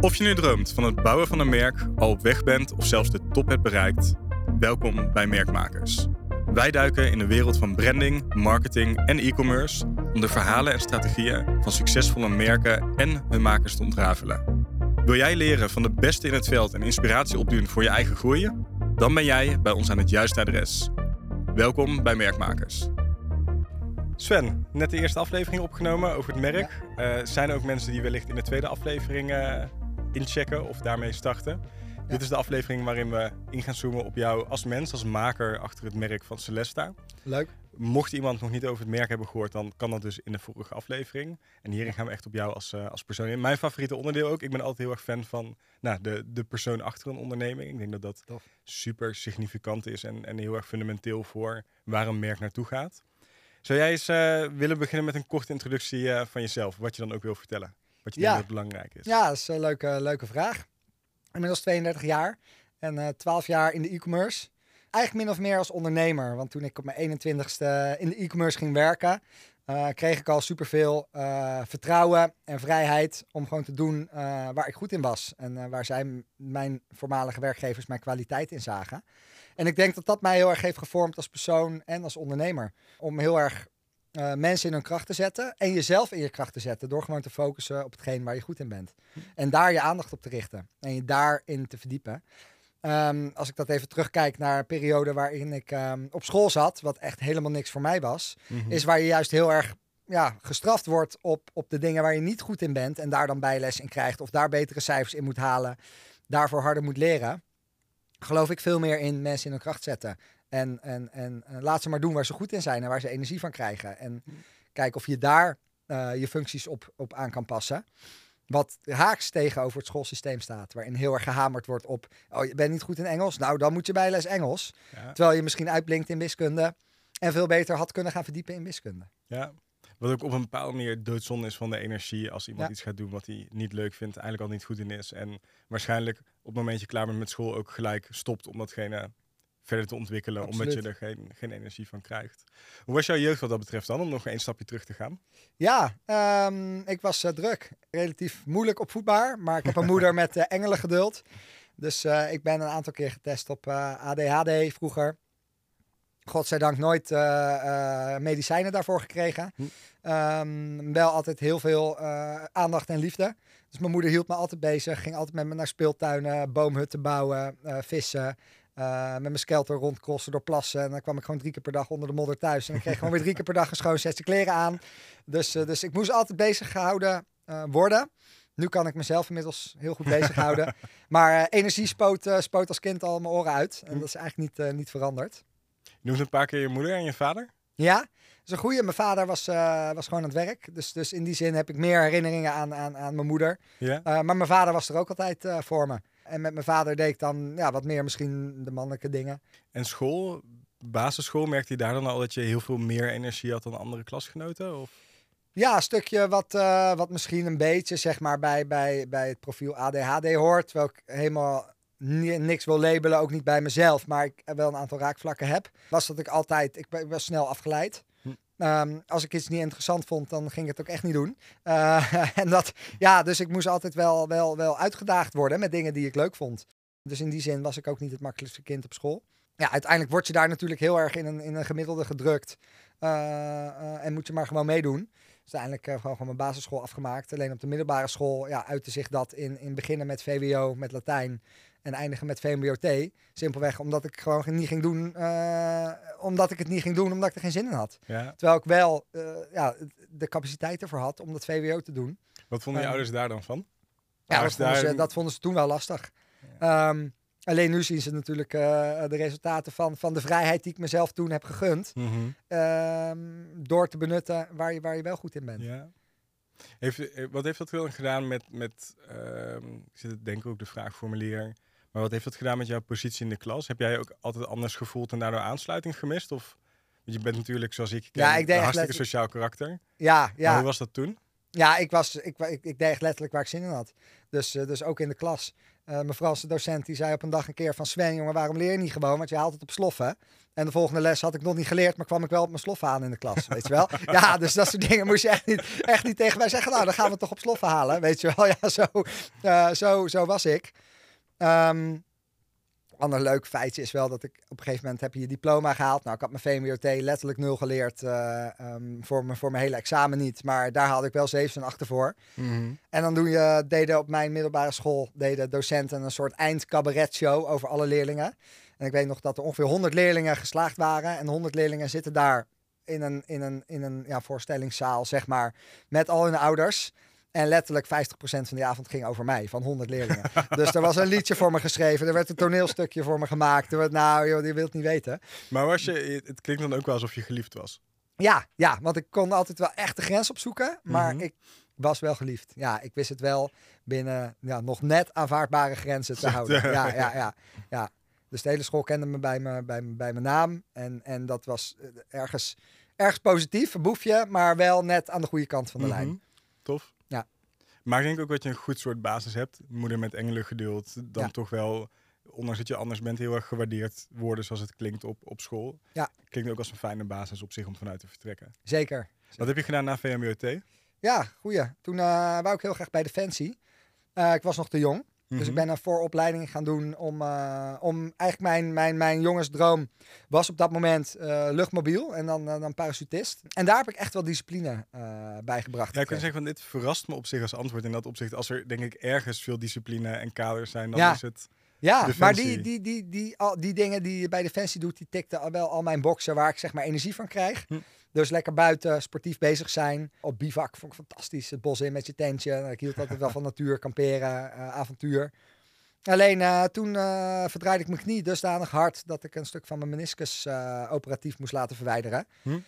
Of je nu droomt van het bouwen van een merk, al op weg bent of zelfs de top hebt bereikt, welkom bij Merkmakers. Wij duiken in de wereld van branding, marketing en e-commerce om de verhalen en strategieën van succesvolle merken en hun makers te ontrafelen. Wil jij leren van de beste in het veld en inspiratie opdoen voor je eigen groei? Dan ben jij bij ons aan het juiste adres. Welkom bij Merkmakers. Sven, net de eerste aflevering opgenomen over het merk. Eh, zijn er ook mensen die wellicht in de tweede aflevering eh, inchecken of daarmee starten? Dit is de aflevering waarin we in gaan zoomen op jou als mens, als maker achter het merk van Celesta. Leuk. Mocht iemand nog niet over het merk hebben gehoord, dan kan dat dus in de vorige aflevering. En hierin gaan we echt op jou als, uh, als persoon in. Mijn favoriete onderdeel ook. Ik ben altijd heel erg fan van nou, de, de persoon achter een onderneming. Ik denk dat dat Tof. super significant is en, en heel erg fundamenteel voor waar een merk naartoe gaat. Zou jij eens eh, willen beginnen met een korte introductie eh, van jezelf? Wat je dan ook wil vertellen? Wat je Ja. denkt dat belangrijk is? Ja, dat is een leuke, leuke vraag. Inmiddels 32 jaar en eh 12 jaar in de e-commerce. Eigenlijk min of meer als ondernemer. Want toen ik op mijn 21ste in de e-commerce ging werken, eh, kreeg ik al superveel eh vertrouwen en vrijheid om gewoon te doen eh, waar ik goed in was. En eh, waar zij, mijn voormalige werkgevers, mijn kwaliteit in zagen. En ik denk dat dat mij heel erg heeft gevormd als persoon en als ondernemer. Om heel erg eh, mensen in hun kracht te zetten en jezelf in je kracht te zetten. Door gewoon te focussen op hetgeen waar je goed in bent. En daar je aandacht op te richten en je daarin te verdiepen. Ehm, als ik dat even terugkijk naar een periode waarin ik ehm, op school zat, wat echt helemaal niks voor mij was, Mhm. is waar je juist heel erg ja, gestraft wordt op, op de dingen waar je niet goed in bent en daar dan bijles in krijgt of daar betere cijfers in moet halen, daarvoor harder moet leren. Geloof ik veel meer in mensen in hun kracht zetten. En, en, en laat ze maar doen waar ze goed in zijn en waar ze energie van krijgen. En kijk of je daar eh, je functies op, op aan kan passen. Wat haaks tegenover het schoolsysteem staat. Waarin heel erg gehamerd wordt op... Oh, je bent niet goed in Engels? Nou, dan moet je bijles Engels. Ja. Terwijl je misschien uitblinkt in wiskunde. En veel beter had kunnen gaan verdiepen in wiskunde. Ja. Wat ook op een bepaalde manier doodzonde is van de energie als iemand Ja. iets gaat doen wat hij niet leuk vindt, eigenlijk al niet goed in is. En waarschijnlijk op het moment je klaar bent met school ook gelijk stopt om datgene verder te ontwikkelen, omdat je Absoluut. er geen, geen energie van krijgt. Hoe was jouw jeugd wat dat betreft dan, om nog één stapje terug te gaan? Ja, ehm, ik was eh, druk. Relatief moeilijk opvoedbaar. Maar ik heb een moeder met uh, engelengeduld. Dus eh, ik ben een aantal keer getest op eh, ADHD vroeger. Godzijdank nooit eh, eh, medicijnen daarvoor gekregen. Hm. Ehm, wel altijd heel veel eh, aandacht en liefde. Dus mijn moeder hield me altijd bezig. Ging altijd met me naar speeltuinen, boomhutten bouwen, eh, vissen. Eh, met mijn skelter rondcrossen door plassen. En dan kwam ik gewoon drie keer per dag onder de modder thuis. En ik kreeg gewoon weer drie keer per dag een schoon kleren aan. Dus, eh, dus ik moest altijd bezig gehouden eh, worden. Nu kan ik mezelf inmiddels heel goed bezighouden. maar energie spoot, spoot als kind al mijn oren uit. En dat is eigenlijk niet, niet veranderd. Je noemt een paar keer je moeder en je vader. Ja, dat is een goeie. Mijn vader was, was gewoon aan het werk. Dus, dus in die zin heb ik meer herinneringen aan, aan, aan mijn moeder. Ja. Maar mijn vader was er ook altijd voor me. En met mijn vader deed ik dan ja, wat meer misschien de mannelijke dingen. En school, basisschool, merkte je daar dan al dat je heel veel meer energie had dan andere klasgenoten? Of? Ja, een stukje wat, eh, wat misschien een beetje zeg maar, bij, bij, bij het profiel ADHD hoort. Terwijl ik helemaal ni- niks wil labelen, ook niet bij mezelf. Maar ik wel een aantal raakvlakken heb. Was dat ik altijd, ik ik was snel afgeleid. Hm. Ehm, als ik iets niet interessant vond, dan ging ik het ook echt niet doen. Eh, en dat, ja, dus ik moest altijd wel, wel, wel uitgedaagd worden met dingen die ik leuk vond. Dus in die zin was ik ook niet het makkelijkste kind op school. Ja, uiteindelijk word je daar natuurlijk heel erg in een, in een gemiddelde gedrukt. Eh, eh, en moet je maar gewoon meedoen. Dus uiteindelijk gewoon, gewoon mijn basisschool afgemaakt. Alleen op de middelbare school ja, uitte zich dat in, in beginnen met VWO, met Latijn. En eindigen met VMBO-T. Simpelweg omdat ik gewoon niet ging doen. eh, omdat ik het niet ging doen, omdat ik er geen zin in had. Ja. Terwijl ik wel eh, ja, de capaciteit ervoor had om dat VWO te doen. Wat vonden je Ehm, ouders daar dan van? Ja, dat vonden, ze, dat vonden ze toen wel lastig. Ehm, alleen nu zien ze natuurlijk eh, de resultaten van, van de vrijheid die ik mezelf toen heb gegund. Mhm. ehm, door te benutten waar je, waar je wel goed in bent. Ja. Heeft, wat heeft dat dan gedaan met, met ik zit denk ik ook de vraagformulier, maar wat heeft dat gedaan met jouw positie in de klas? Heb jij ook altijd anders gevoeld en daardoor aansluiting gemist? Of, want je bent natuurlijk, zoals ik ken, Ja, ik een hartstikke sociaal karakter. Ja, Maar ja. hoe was dat toen? Ja, ik, was, ik, ik, ik deed echt letterlijk waar ik zin in had. Dus, uh, dus ook in de klas. Uh, mijn Franse docent die zei op een dag een keer van Sven, jongen, waarom leer je niet gewoon? Want je haalt het op sloffen. En de volgende les had ik nog niet geleerd, maar kwam ik wel op mijn sloffen aan in de klas, weet je wel? Ja, dus dat soort dingen moest je echt niet, echt niet tegen mij zeggen. Nou, dan gaan we toch op sloffen halen, weet je wel? Ja, zo, uh, zo, zo was ik. Um, ander leuk feitje is wel dat ik op een gegeven moment heb je je diploma gehaald. Nou, ik had mijn VMBOT letterlijk nul geleerd uh, um, voor, me, voor mijn hele examen niet. Maar daar haalde ik wel 7 en 8 voor. Mm -hmm. En dan doe je, deden op mijn middelbare school deden docenten een soort eindcabaretshow over alle leerlingen. En ik weet nog dat er ongeveer 100 leerlingen geslaagd waren. En 100 leerlingen zitten daar in een, in een, in een ja, voorstellingszaal, zeg maar, met al hun ouders. En letterlijk 50% van die avond ging over mij, van 100 leerlingen. dus er was een liedje voor me geschreven. Er werd een toneelstukje voor me gemaakt. Er werd, nou, joh, je wilt niet weten. Maar was je, het klinkt dan ook wel alsof je geliefd was. Ja, ja, want ik kon altijd wel echt de grens opzoeken. Maar mm -hmm. ik was wel geliefd. Ja, ik wist het wel binnen ja, nog net aanvaardbare grenzen te houden. Ja, ja, ja, ja. Dus de hele school kende me bij, me, bij, me, bij mijn naam. En, en dat was ergens, ergens positief, een boefje, maar wel net aan de goede kant van de mm -hmm. lijn. Tof. Maar ik denk ook dat je een goed soort basis hebt. Moeder met engelen geduld. Dan Ja. toch wel, ondanks dat je anders bent, heel erg gewaardeerd worden zoals het klinkt op, op school. Ja. Klinkt ook als een fijne basis op zich om vanuit te vertrekken. Zeker. Wat heb je gedaan na VMBOT? Ja, goeie. Toen eh, wou ik heel graag bij Defensie. Eh, ik was nog te jong. Dus Mhm. ik ben een vooropleiding gaan doen om, eh, om eigenlijk mijn, mijn, mijn jongensdroom was op dat moment eh, luchtmobiel en dan, eh, dan parachutist. En daar heb ik echt wel discipline bij gebracht. Ja, ik kan zeggen van dit verrast me op zich als antwoord in dat opzicht. Als er denk ik ergens veel discipline en kaders zijn, dan Ja. is het... Ja, maar die, die, die, die, al, die dingen die je bij Defensie doet, die tikten al wel al mijn boxen waar ik zeg maar energie van krijg. Hm. Dus lekker buiten, sportief bezig zijn. Op bivak vond ik fantastisch. Het bos in met je tentje. Ik hield altijd wel van natuur, kamperen, eh, avontuur. Alleen eh, toen eh, verdraaide ik mijn knie dusdanig hard dat ik een stuk van mijn meniscus operatief moest laten verwijderen. Hm.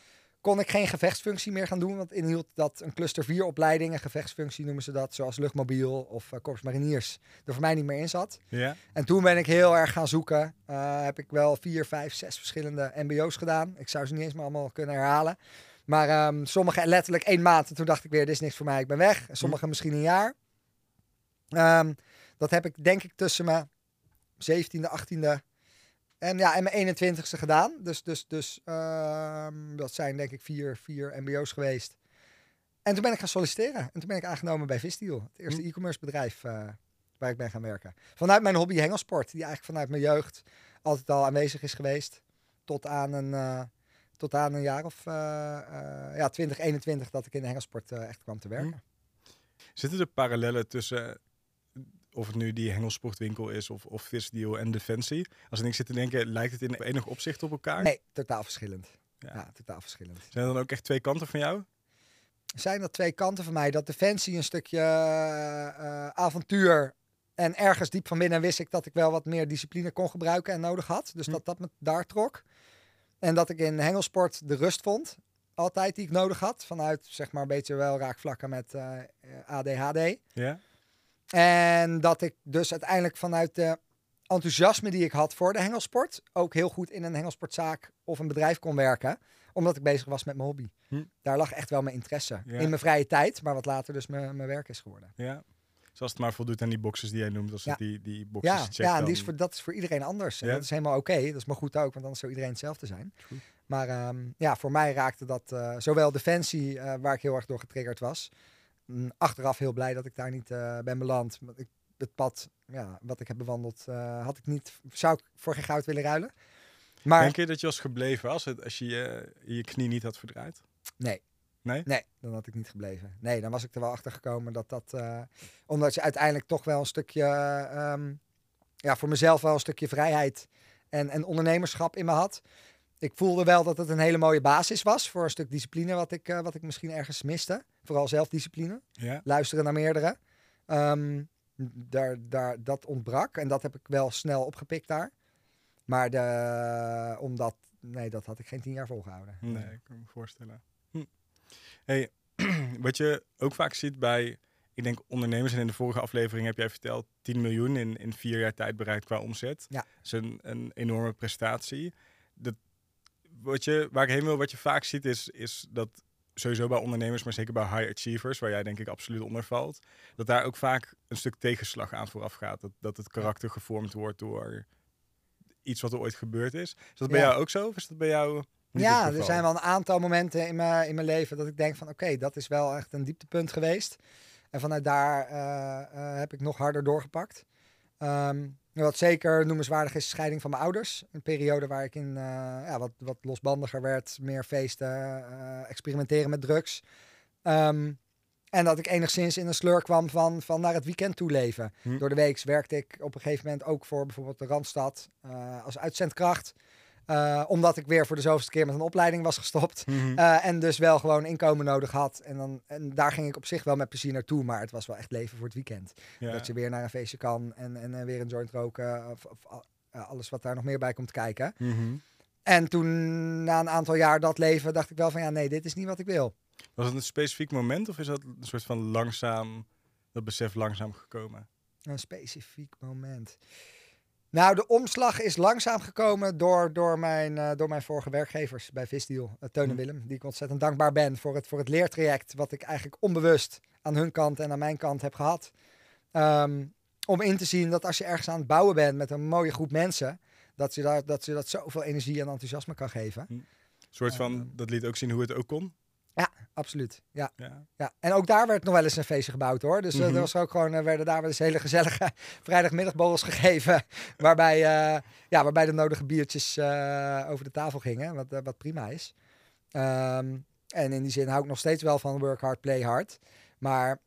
Kon ik geen gevechtsfunctie meer gaan doen, want inhield dat een cluster 4 opleiding, een gevechtsfunctie noemen ze dat, zoals luchtmobiel of uh, korps mariniers, er voor mij niet meer in zat. Ja? En toen ben ik heel erg gaan zoeken. Uh, heb ik wel vier, vijf, zes verschillende MBO's gedaan. Ik zou ze niet eens meer allemaal kunnen herhalen. Maar um, sommige letterlijk één maand. En toen dacht ik weer, dit is niks voor mij, ik ben weg. En sommige hm. misschien een jaar. Um, dat heb ik denk ik tussen mijn 17e, 18e en, ja, en mijn 21ste gedaan. Dus, dus, dus um, dat zijn denk ik vier, vier MBO's geweest. En toen ben ik gaan solliciteren. En toen ben ik aangenomen bij Vistiel. Het eerste hm. e-commerce bedrijf uh, waar ik ben gaan werken. Vanuit mijn hobby hengelsport. Die eigenlijk vanuit mijn jeugd altijd al aanwezig is geweest. Tot aan een, uh, tot aan een jaar of uh, ja, 2021 dat ik in de hengelsport echt kwam te werken. Hm. Zitten er parallellen tussen of het nu die hengelsportwinkel is of, of visdeal en defensie. Als ik zit te denken, lijkt het in enig opzicht op elkaar? Nee, totaal verschillend. Ja. ja, totaal verschillend. Zijn er dan ook echt twee kanten van jou? Zijn er twee kanten van mij? Dat defensie een stukje uh, avontuur en ergens diep van binnen wist ik dat ik wel wat meer discipline kon gebruiken en nodig had. Dus hm. dat dat me daar trok. En dat ik in hengelsport de rust vond. Altijd die ik nodig had. Vanuit zeg maar een beetje wel raakvlakken met uh, ADHD. Ja. En dat ik dus uiteindelijk vanuit de enthousiasme die ik had voor de hengelsport ook heel goed in een hengelsportzaak of een bedrijf kon werken. Omdat ik bezig was met mijn hobby. Hm. Daar lag echt wel mijn interesse. Ja. In mijn vrije tijd, maar wat later dus mijn, mijn werk is geworden. Ja. Dus als het maar voldoet aan die boxes die jij noemt, als ja. het die, die boxes ja, checkt, ja, dan... die is voor, dat is voor iedereen anders. En Ja. dat is helemaal oké. Dat is maar goed ook, want anders zou iedereen hetzelfde zijn. Goed. Maar um, ja, voor mij raakte dat uh, zowel Defensie, uh, waar ik heel erg door getriggerd was. Mm, achteraf heel blij dat ik daar niet uh, ben beland. Ik, het pad ja, wat ik heb bewandeld, uh, had ik niet, zou ik voor geen goud willen ruilen. Maar, Denk je dat je was gebleven als, het, als je, je je knie niet had verdraaid? Nee. Nee? Nee, dan had ik niet gebleven. Nee, dan was ik er wel achter gekomen dat dat... Uh, omdat je uiteindelijk toch wel een stukje... Um, ja, voor mezelf wel een stukje vrijheid en, en ondernemerschap in me had. Ik voelde wel dat het een hele mooie basis was voor een stuk discipline wat ik, uh, wat ik misschien ergens miste. Vooral zelfdiscipline. Ja. Luisteren naar meerdere. Um, daar, daar, dat ontbrak en dat heb ik wel snel opgepikt daar. Maar de, omdat, nee, dat had ik geen tien jaar volgehouden. Nee, ik kan me voorstellen. Hm. Hey, wat je ook vaak ziet bij, ik denk ondernemers, en in de vorige aflevering heb jij verteld, 10 miljoen in, in vier jaar tijd bereikt qua omzet. Ja. Dat is een, een enorme prestatie. Dat, wat je, waar ik heen wil, wat je vaak ziet, is, is dat sowieso bij ondernemers, maar zeker bij high achievers, waar jij denk ik absoluut onder valt, dat daar ook vaak een stuk tegenslag aan vooraf gaat. Dat, dat het karakter gevormd wordt door iets wat er ooit gebeurd is. Is dat bij Ja. jou ook zo? Of is dat bij jou niet ja, er zijn wel een aantal momenten in mijn, in mijn leven dat ik denk van oké, dat is wel echt een dieptepunt geweest. En vanuit daar eh, eh, heb ik nog harder doorgepakt. Ehm, wat zeker noemenswaardig is, scheiding van mijn ouders. Een periode waar ik in eh, ja, wat, wat losbandiger werd, meer feesten, eh, experimenteren met drugs. Ehm, en dat ik enigszins in een sleur kwam van, van naar het weekend toe leven. Hm. Door de week werkte ik op een gegeven moment ook voor bijvoorbeeld de Randstad eh, als uitzendkracht. Eh, omdat ik weer voor de zoveelste keer met een opleiding was gestopt. Mhm. Eh, en dus wel gewoon inkomen nodig had. En, dan, en daar ging ik op zich wel met plezier naartoe. Maar het was wel echt leven voor het weekend. ja. Dat je weer naar een feestje kan en, en eh, weer een joint roken. Of, of alles wat daar nog meer bij komt kijken. Mhm. En toen, na een aantal jaar dat leven, dacht ik wel van ja, nee, dit is niet wat ik wil. Was het een specifiek moment of is dat een soort van langzaam, dat besef langzaam gekomen? Een specifiek moment. Nou, de omslag is langzaam gekomen door, door, mijn, eh, door mijn vorige werkgevers bij Visdeal, uh, Teun en Hm. Willem. Die ik ontzettend dankbaar ben voor het, voor het leertraject wat ik eigenlijk onbewust aan hun kant en aan mijn kant heb gehad. Ehm, om in te zien dat als je ergens aan het bouwen bent met een mooie groep mensen, dat je, daar, dat, je dat zoveel energie en enthousiasme kan geven. Een soort van, Ehm. dat liet ook zien hoe het ook kon. Absoluut, ja. Ja. Ja, en ook daar werd nog wel eens een feestje gebouwd hoor. Dus eh, Mhm. er was ook gewoon, er werden daar wel eens hele gezellige vrijdagmiddagborrels gegeven. Waarbij, eh, ja, waarbij de nodige biertjes eh, over de tafel gingen. Wat, eh, wat prima is. Ehm, en in die zin hou ik nog steeds wel van work hard, play hard. Maar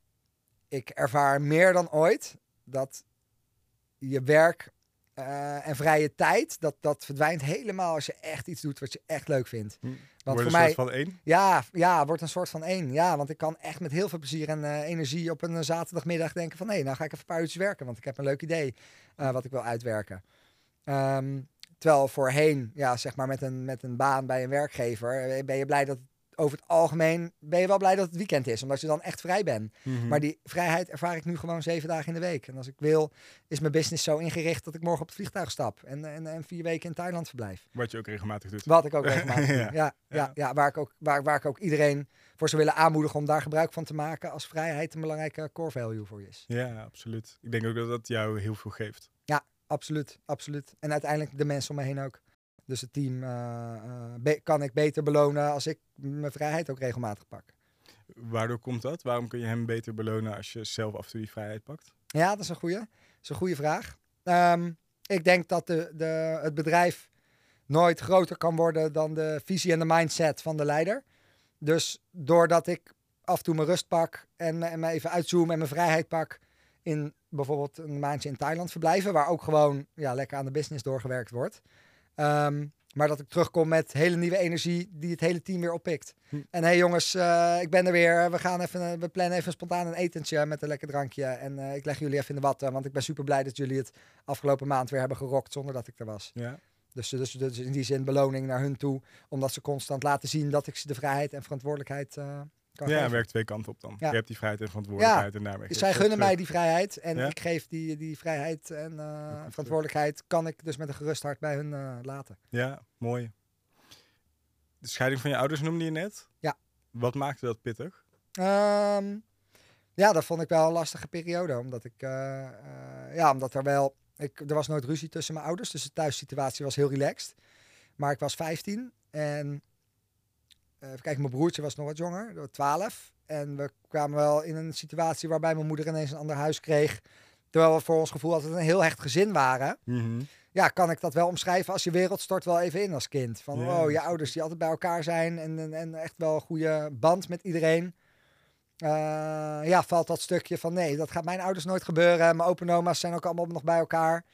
ik ervaar meer dan ooit dat je werk eh, en vrije tijd, dat, dat verdwijnt helemaal als je echt iets doet wat je echt leuk vindt. Hm. Want Wordt voor een mij, soort van één. ja, ja, wordt een soort van één. Ja, want ik kan echt met heel veel plezier en eh, energie op een eh, zaterdagmiddag denken van... hé, nou ga ik even een paar uurtjes werken, want ik heb een leuk idee wat ik wil uitwerken. Ehm, terwijl voorheen, ja, zeg maar met een, met een baan bij een werkgever... ben je blij dat over het algemeen ben je wel blij dat het weekend is, omdat je dan echt vrij bent. Mhm. Maar die vrijheid ervaar ik nu gewoon zeven dagen in de week. En als ik wil, is mijn business zo ingericht dat ik morgen op het vliegtuig stap en, en, en vier weken in Thailand verblijf. Wat je ook regelmatig doet. Wat ik ook regelmatig doe. Ja. Ja, ja, Ja. ja, waar, ik ook, waar, waar ik ook iedereen voor zou willen aanmoedigen om daar gebruik van te maken als vrijheid een belangrijke core value voor je is. Ja, absoluut. Ik denk ook dat dat jou heel veel geeft. Absoluut, absoluut. En uiteindelijk de mensen om me heen ook. Dus het team eh, eh, kan ik beter belonen als ik mijn vrijheid ook regelmatig pak. Waardoor komt dat? Waarom kun je hem beter belonen als je zelf af en toe die vrijheid pakt? Ja, dat is een goede. Is een goede vraag. Ehm, ik denk dat de, de, het bedrijf nooit groter kan worden dan de visie en de mindset van de leider. Dus doordat ik af en toe mijn rust pak en, me- en me even uitzoom en mijn vrijheid pak in bijvoorbeeld een maandje in Thailand verblijven, waar ook gewoon ja, lekker aan de business doorgewerkt wordt. Ehm, maar dat ik terugkom met hele nieuwe energie die het hele team weer oppikt. Hm. En hé hey jongens, eh, ik ben er weer. We, gaan even, eh, we plannen even spontaan een etentje met een lekker drankje. En eh, ik leg jullie even in de watten, want ik ben super blij dat jullie het afgelopen maand weer hebben gerokt zonder dat ik er was. Ja. Dus, dus, dus in die zin beloning naar hun toe, omdat ze constant laten zien dat ik ze de vrijheid en verantwoordelijkheid kan Ja, geven. werkt twee kanten op dan. Ja. Je hebt die vrijheid en verantwoordelijkheid en daarmee geef Zij gunnen mij die vrijheid en Ja? ik geef die, die vrijheid en eh, verantwoordelijkheid kan ik dus met een gerust hart bij hun eh, laten. Ja, mooi. De scheiding van je ouders noemde je net. Ja. Wat maakte dat pittig? Ehm, ja, dat vond ik wel een lastige periode. Omdat ik, eh, ja, omdat er wel, ik, er was nooit ruzie tussen mijn ouders. Dus de thuissituatie was heel relaxed. Maar ik was 15 en, even kijken, mijn broertje was nog wat jonger, 12. En we kwamen wel in een situatie waarbij mijn moeder ineens een ander huis kreeg. Terwijl we voor ons gevoel altijd een heel hecht gezin waren. Ja, kan ik dat wel omschrijven als je wereld stort wel even in als kind. Van, Ja, oh, je ouders die altijd bij elkaar zijn en, en, en echt wel een goede band met iedereen. Eh, ja, valt dat stukje van nee, dat gaat mijn ouders nooit gebeuren. Mijn opa en oma's zijn ook allemaal nog bij elkaar.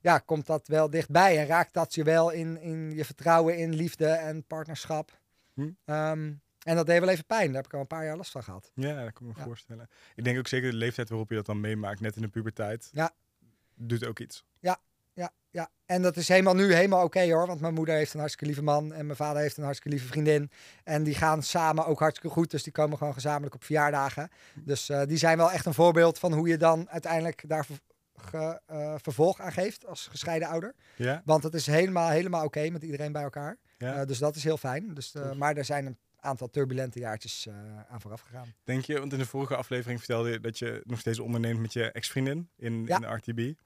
Ja, komt dat wel dichtbij en raakt dat je wel in, in je vertrouwen in liefde en partnerschap. Hm. Ehm, en dat deed wel even pijn. Daar heb ik al een paar jaar last van gehad. Ja, dat kan ik me Ja. voorstellen. Ik denk ook zeker de leeftijd waarop je dat dan meemaakt, net in de puberteit, Ja. doet ook iets. Ja, ja. En dat is helemaal nu helemaal oké hoor. Want mijn moeder heeft een hartstikke lieve man. En mijn vader heeft een hartstikke lieve vriendin. En die gaan samen ook hartstikke goed. Dus die komen gewoon gezamenlijk op verjaardagen. Dus eh, die zijn wel echt een voorbeeld van hoe je dan uiteindelijk daar ge- eh, vervolg aan geeft als gescheiden ouder. Ja? Want het is helemaal, helemaal oké met iedereen bij elkaar. Ja? Eh, dus dat is heel fijn. Dus, eh, maar er zijn een aantal turbulente jaartjes uh, aan vooraf gegaan. Denk je, want in de vorige aflevering vertelde je dat je nog steeds onderneemt met je ex-vriendin in, in de RTB.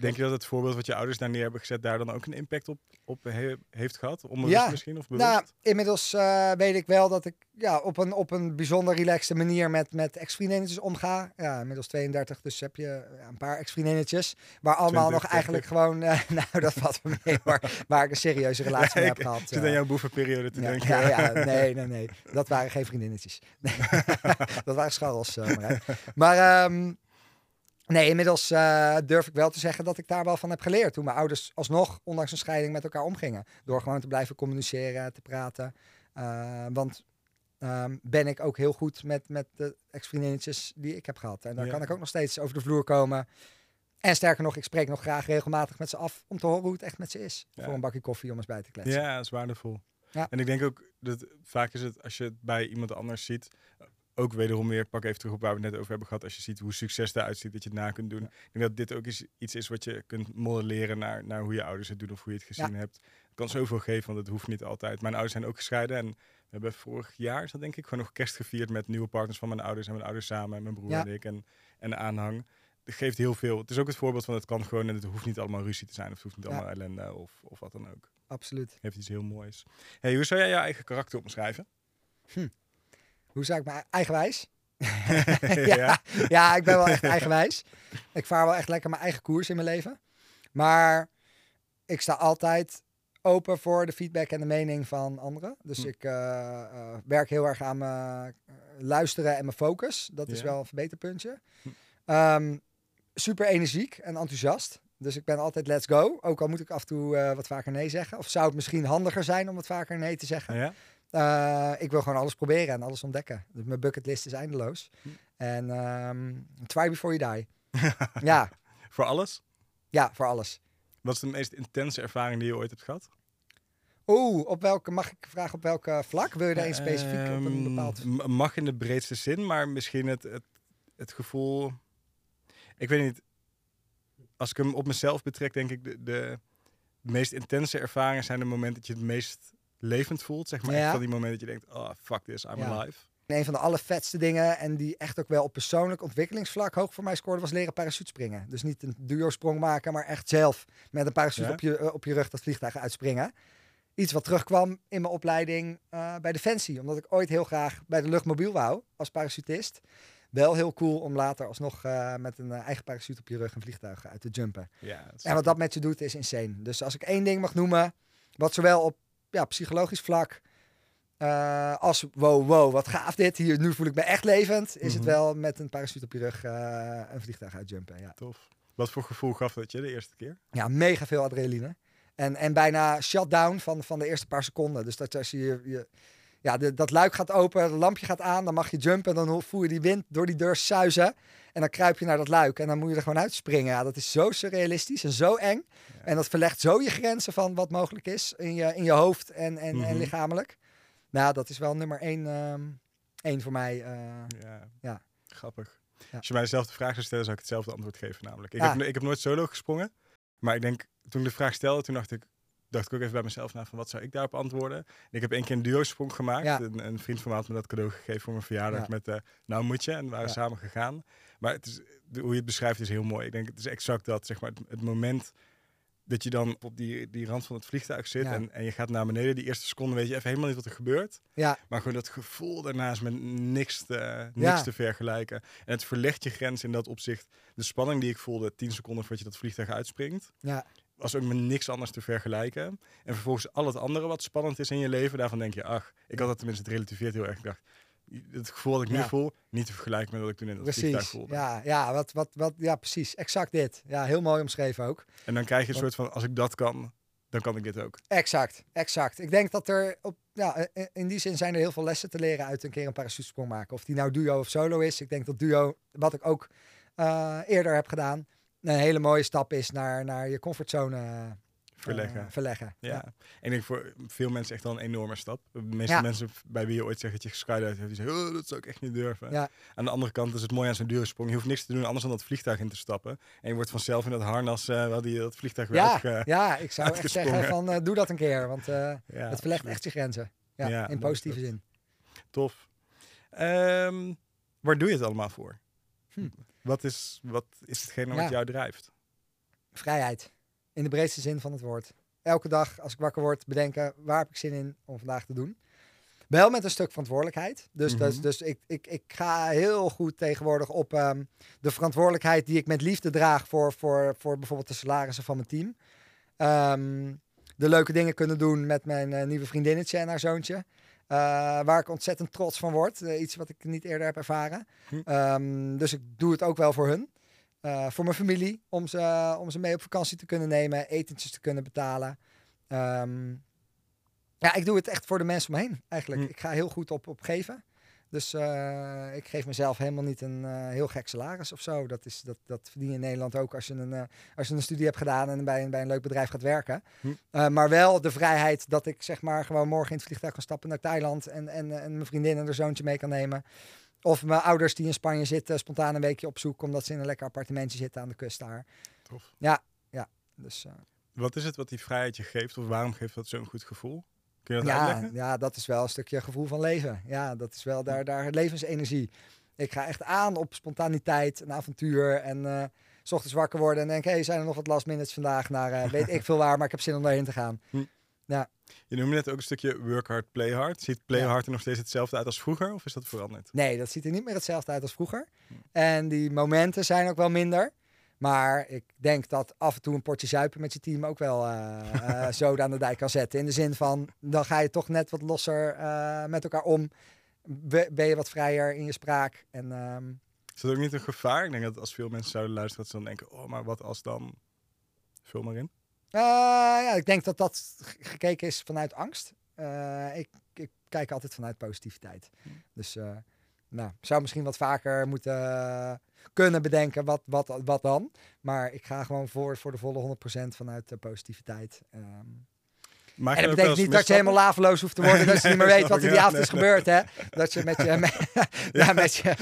Denk je dat het voorbeeld wat je ouders daar neer hebben gezet daar dan ook een impact op, op heeft gehad? Onbewust ja. misschien of bewust? Nou, inmiddels uh, weet ik wel dat ik ja, op, een, op een bijzonder relaxte manier met, met ex-vriendinnetjes omga. Ja, inmiddels 32, dus heb je een paar ex-vriendinnetjes. Waar allemaal nog eigenlijk gewoon, uh, nou dat valt me mee, maar waar ik een serieuze relatie mee heb gehad. Zit aan uh, jouw boevenperiode te denken? Ja, ja, nee, nee, nee. Dat waren geen vriendinnetjes. dat waren scharrels. maar um, Nee, inmiddels uh, durf ik wel te zeggen dat ik daar wel van heb geleerd. Toen mijn ouders alsnog, ondanks een scheiding, met elkaar omgingen. Door gewoon te blijven communiceren, te praten. Uh, want um, ben ik ook heel goed met, met de ex-vriendinnetjes die ik heb gehad. En daar kan ik ook nog steeds over de vloer komen. En sterker nog, ik spreek nog graag regelmatig met ze af om te horen hoe het echt met ze is. Voor een bakje koffie om eens bij te kletsen. Ja, dat is waardevol. Ja. En ik denk ook dat vaak is het als je het bij iemand anders ziet, ook wederom weer, pak even terug op waar we het net over hebben gehad. Als je ziet hoe succes eruit ziet, dat je het na kunt doen. Ik denk dat dit ook is, iets is wat je kunt modelleren naar, naar hoe je ouders het doen of hoe je het gezien hebt. Het kan zoveel geven, want het hoeft niet altijd. Mijn ouders zijn ook gescheiden en we hebben vorig jaar, is dat denk ik, gewoon nog kerst gevierd met nieuwe partners van mijn ouders en mijn ouders samen en mijn broer en ik en, en de aanhang. Het geeft heel veel. Het is ook het voorbeeld van het kan gewoon en het hoeft niet allemaal ruzie te zijn of het hoeft niet allemaal ellende of, of wat dan ook. Absoluut. Het heeft iets heel moois. Hey, hoe zou jij je eigen karakter omschrijven? Hm. Hoe zou ik mijn eigenwijs? ja, ja, ik ben wel echt eigenwijs. Ik vaar wel echt lekker mijn eigen koers in mijn leven. Maar ik sta altijd open voor de feedback en de mening van anderen. Dus hm. ik uh, werk heel erg aan mijn uh, luisteren en mijn focus. Dat is wel een verbeterpuntje. Um, super energiek en enthousiast. Dus ik ben altijd let's go. Ook al moet ik af en toe wat vaker nee zeggen. Of zou het misschien handiger zijn om wat vaker nee te zeggen. Ja? Uh, ik wil gewoon alles proberen en alles ontdekken. Dus mijn bucketlist is eindeloos. Hm. En um, try before you die. ja. Voor alles? Ja, voor alles. Wat is de meest intense ervaring die je ooit hebt gehad? Oeh, op welke, mag ik vragen op welke vlak? Wil je daar een specifiek op een ehm, bepaald... Mag in de breedste zin, maar misschien het, het, het gevoel... Ik weet niet, als ik hem op mezelf betrek, denk ik de, de meest intense ervaringen zijn de momenten dat je het meest levend voelt. Zeg maar ja. van die momenten dat je denkt, oh fuck this, I'm alive. een van de allervetste dingen en die echt ook wel op persoonlijk ontwikkelingsvlak hoog voor mij scoorde, was leren parachute springen. Dus niet een duo-sprong maken, maar echt zelf met een parachute op, je, eh, op je rug dat vliegtuig uitspringen. Iets wat terugkwam in mijn opleiding uh, bij Defensie. Omdat ik ooit heel graag bij de luchtmobiel wou als parachutist. Wel heel cool om later alsnog uh, met een eigen parachute op je rug een vliegtuig uit te jumpen. Ja, en wat dat met je doet is insane. Dus als ik één ding mag noemen, wat zowel op ja, psychologisch vlak. Uh, als wow, wow, wat gaaf dit. Hier, nu voel ik me echt levend. Is het mhm. wel met een parachute op je rug uh, een vliegtuig uitjumpen. Ja. Tof. Wat voor gevoel gaf dat je de eerste keer? Ja, mega veel adrenaline. En, en bijna shutdown van, van de eerste paar seconden. Dus dat als je, je ja, de, dat luik gaat open, het lampje gaat aan, dan mag je jumpen. En dan voel je die wind door die deur suizen. En dan kruip je naar dat luik en dan moet je er gewoon uitspringen. Ja, dat is zo surrealistisch en zo eng. En dat verlegt zo je grenzen van wat mogelijk is in je, in je hoofd en, en, en mhm. lichamelijk. Nou, dat is wel nummer één, um, één voor mij. Uh, ja. ja. Grappig. Als je mij dezelfde vraag zou stellen, zou ik hetzelfde antwoord geven namelijk. Ik, heb, ik heb nooit solo gesprongen. Maar ik denk, toen ik de vraag stelde, toen dacht ik, dacht ik ook even bij mezelf na van wat zou ik daarop antwoorden. En ik heb één keer een duo-sprong gemaakt. Een, een, vriend van me had me dat cadeau gegeven voor mijn verjaardag met uh, nou moet je. En we waren samen gegaan. Maar het is, hoe je het beschrijft is heel mooi. Ik denk het is exact dat, zeg maar, het, moment dat je dan op die, die rand van het vliegtuig zit en, en je gaat naar beneden. Die eerste seconde weet je even helemaal niet wat er gebeurt. Ja. Maar gewoon dat gevoel daarnaast met niks te, niks te vergelijken. En het verlegt je grens in dat opzicht. De spanning die ik voelde tien seconden voordat je dat vliegtuig uitspringt. Ja was ook met niks anders te vergelijken. En vervolgens al het andere wat spannend is in je leven, daarvan denk je, ach, ik had dat tenminste, het relativeert heel erg. Ik dacht, het gevoel dat ik nu voel, niet te vergelijken met wat ik toen in dat precies. vliegtuig voelde. Ja, ja, wat, wat, wat, ja, precies. Exact dit. Ja, heel mooi omschreven ook. En dan krijg je een soort van, als ik dat kan, dan kan ik dit ook. Exact, exact. Ik denk dat er op, ja, in die zin zijn er heel veel lessen te leren uit een keer een parachutesprong maken. Of die nou duo of solo is. Ik denk dat duo, wat ik ook uh, eerder heb gedaan, een hele mooie stap is naar, naar je comfortzone uh, verleggen. verleggen. Ja. ja. ik denk voor veel mensen echt wel een enorme stap. De meeste mensen bij wie je ooit zegt dat je geskydive hebt, die zeggen, oh, dat zou ik echt niet durven. Ja. Aan de andere kant is het mooi aan zo'n dure sprong. Je hoeft niks te doen anders dan dat vliegtuig in te stappen. En je wordt vanzelf in dat harnas uh, wel die dat vliegtuig weer ja, ja, ik zou echt zeggen van uh, doe dat een keer, want het verlegt echt je grenzen. Ja, in positieve zin. Tof. Ehm, waar doe je het allemaal voor? Hm. Wat, is, wat is hetgene wat Ja. jou drijft? Vrijheid. In de breedste zin van het woord. Elke dag als ik wakker word, bedenken waar heb ik zin in om vandaag te doen. Wel met een stuk verantwoordelijkheid. Dus, dus, Mhm. dus ik, ik, ik ga heel goed tegenwoordig op ehm, de verantwoordelijkheid die ik met liefde draag voor, voor, voor bijvoorbeeld de salarissen van mijn team. Ehm, de leuke dingen kunnen doen met mijn eh, nieuwe vriendinnetje en haar zoontje. Eh, waar ik ontzettend trots van word. Eh, iets wat ik niet eerder heb ervaren. Hm. Ehm, dus ik doe het ook wel voor hun. Eh, voor mijn familie, om ze, om ze mee op vakantie te kunnen nemen, etentjes te kunnen betalen. Ehm, ja, ik doe het echt voor de mensen om me heen, eigenlijk. Hm. Ik ga heel goed op, op geven. Dus eh, ik geef mezelf helemaal niet een eh, heel gek salaris of zo. Dat, is, dat, dat verdien je in Nederland ook als je een, eh, als je een studie hebt gedaan en bij een, bij een leuk bedrijf gaat werken. Hm. Maar wel de vrijheid dat ik zeg maar gewoon morgen in het vliegtuig kan stappen naar Thailand en, en, en mijn vriendin en haar zoontje mee kan nemen. Of mijn ouders die in Spanje zitten, spontaan een weekje op zoek omdat ze in een lekker appartementje zitten aan de kust daar. Tof. Dus eh, Wat is het wat die vrijheid je geeft? Of waarom geeft dat zo'n goed gevoel? Kun je dat ja, uitleggen? ja, dat is wel een stukje gevoel van leven. Ja, dat is wel daar, daar levensenergie. Ik ga echt aan op spontaniteit, een avontuur en eh, s ochtends wakker worden en denk, hé, hey, zijn er nog wat last minutes vandaag naar eh, weet ik veel waar, maar ik heb zin om daarheen te gaan. Je noemde net ook een stukje work hard, play hard. Ziet play Ja. hard er nog steeds hetzelfde uit als vroeger? Of is dat veranderd? Nee, dat ziet er niet meer hetzelfde uit als vroeger. En die momenten zijn ook wel minder. Maar ik denk dat af en toe een potje zuipen met je team ook wel eh eh, zo aan de dijk kan zetten. In de zin van, dan ga je toch net wat losser eh, met elkaar om. Be- ben je wat vrijer in je spraak. En ehm, Is dat ook niet een gevaar? Ik denk dat als veel mensen zouden luisteren, dat ze dan denken: oh, maar wat als dan. Vul maar in. ja, ik denk dat dat gekeken is vanuit angst. Ik, ik kijk altijd vanuit positiviteit. Dus eh nou, zou misschien wat vaker moeten eh, kunnen bedenken wat, wat, wat dan. Maar ik ga gewoon voor, voor de volle 100% vanuit de positiviteit. Maak en dat betekent niet dat je helemaal laveloos hoeft te worden. dat je niet meer weet wat er die avond is gebeurd. Hè? Dat je met je, met, ja, met je,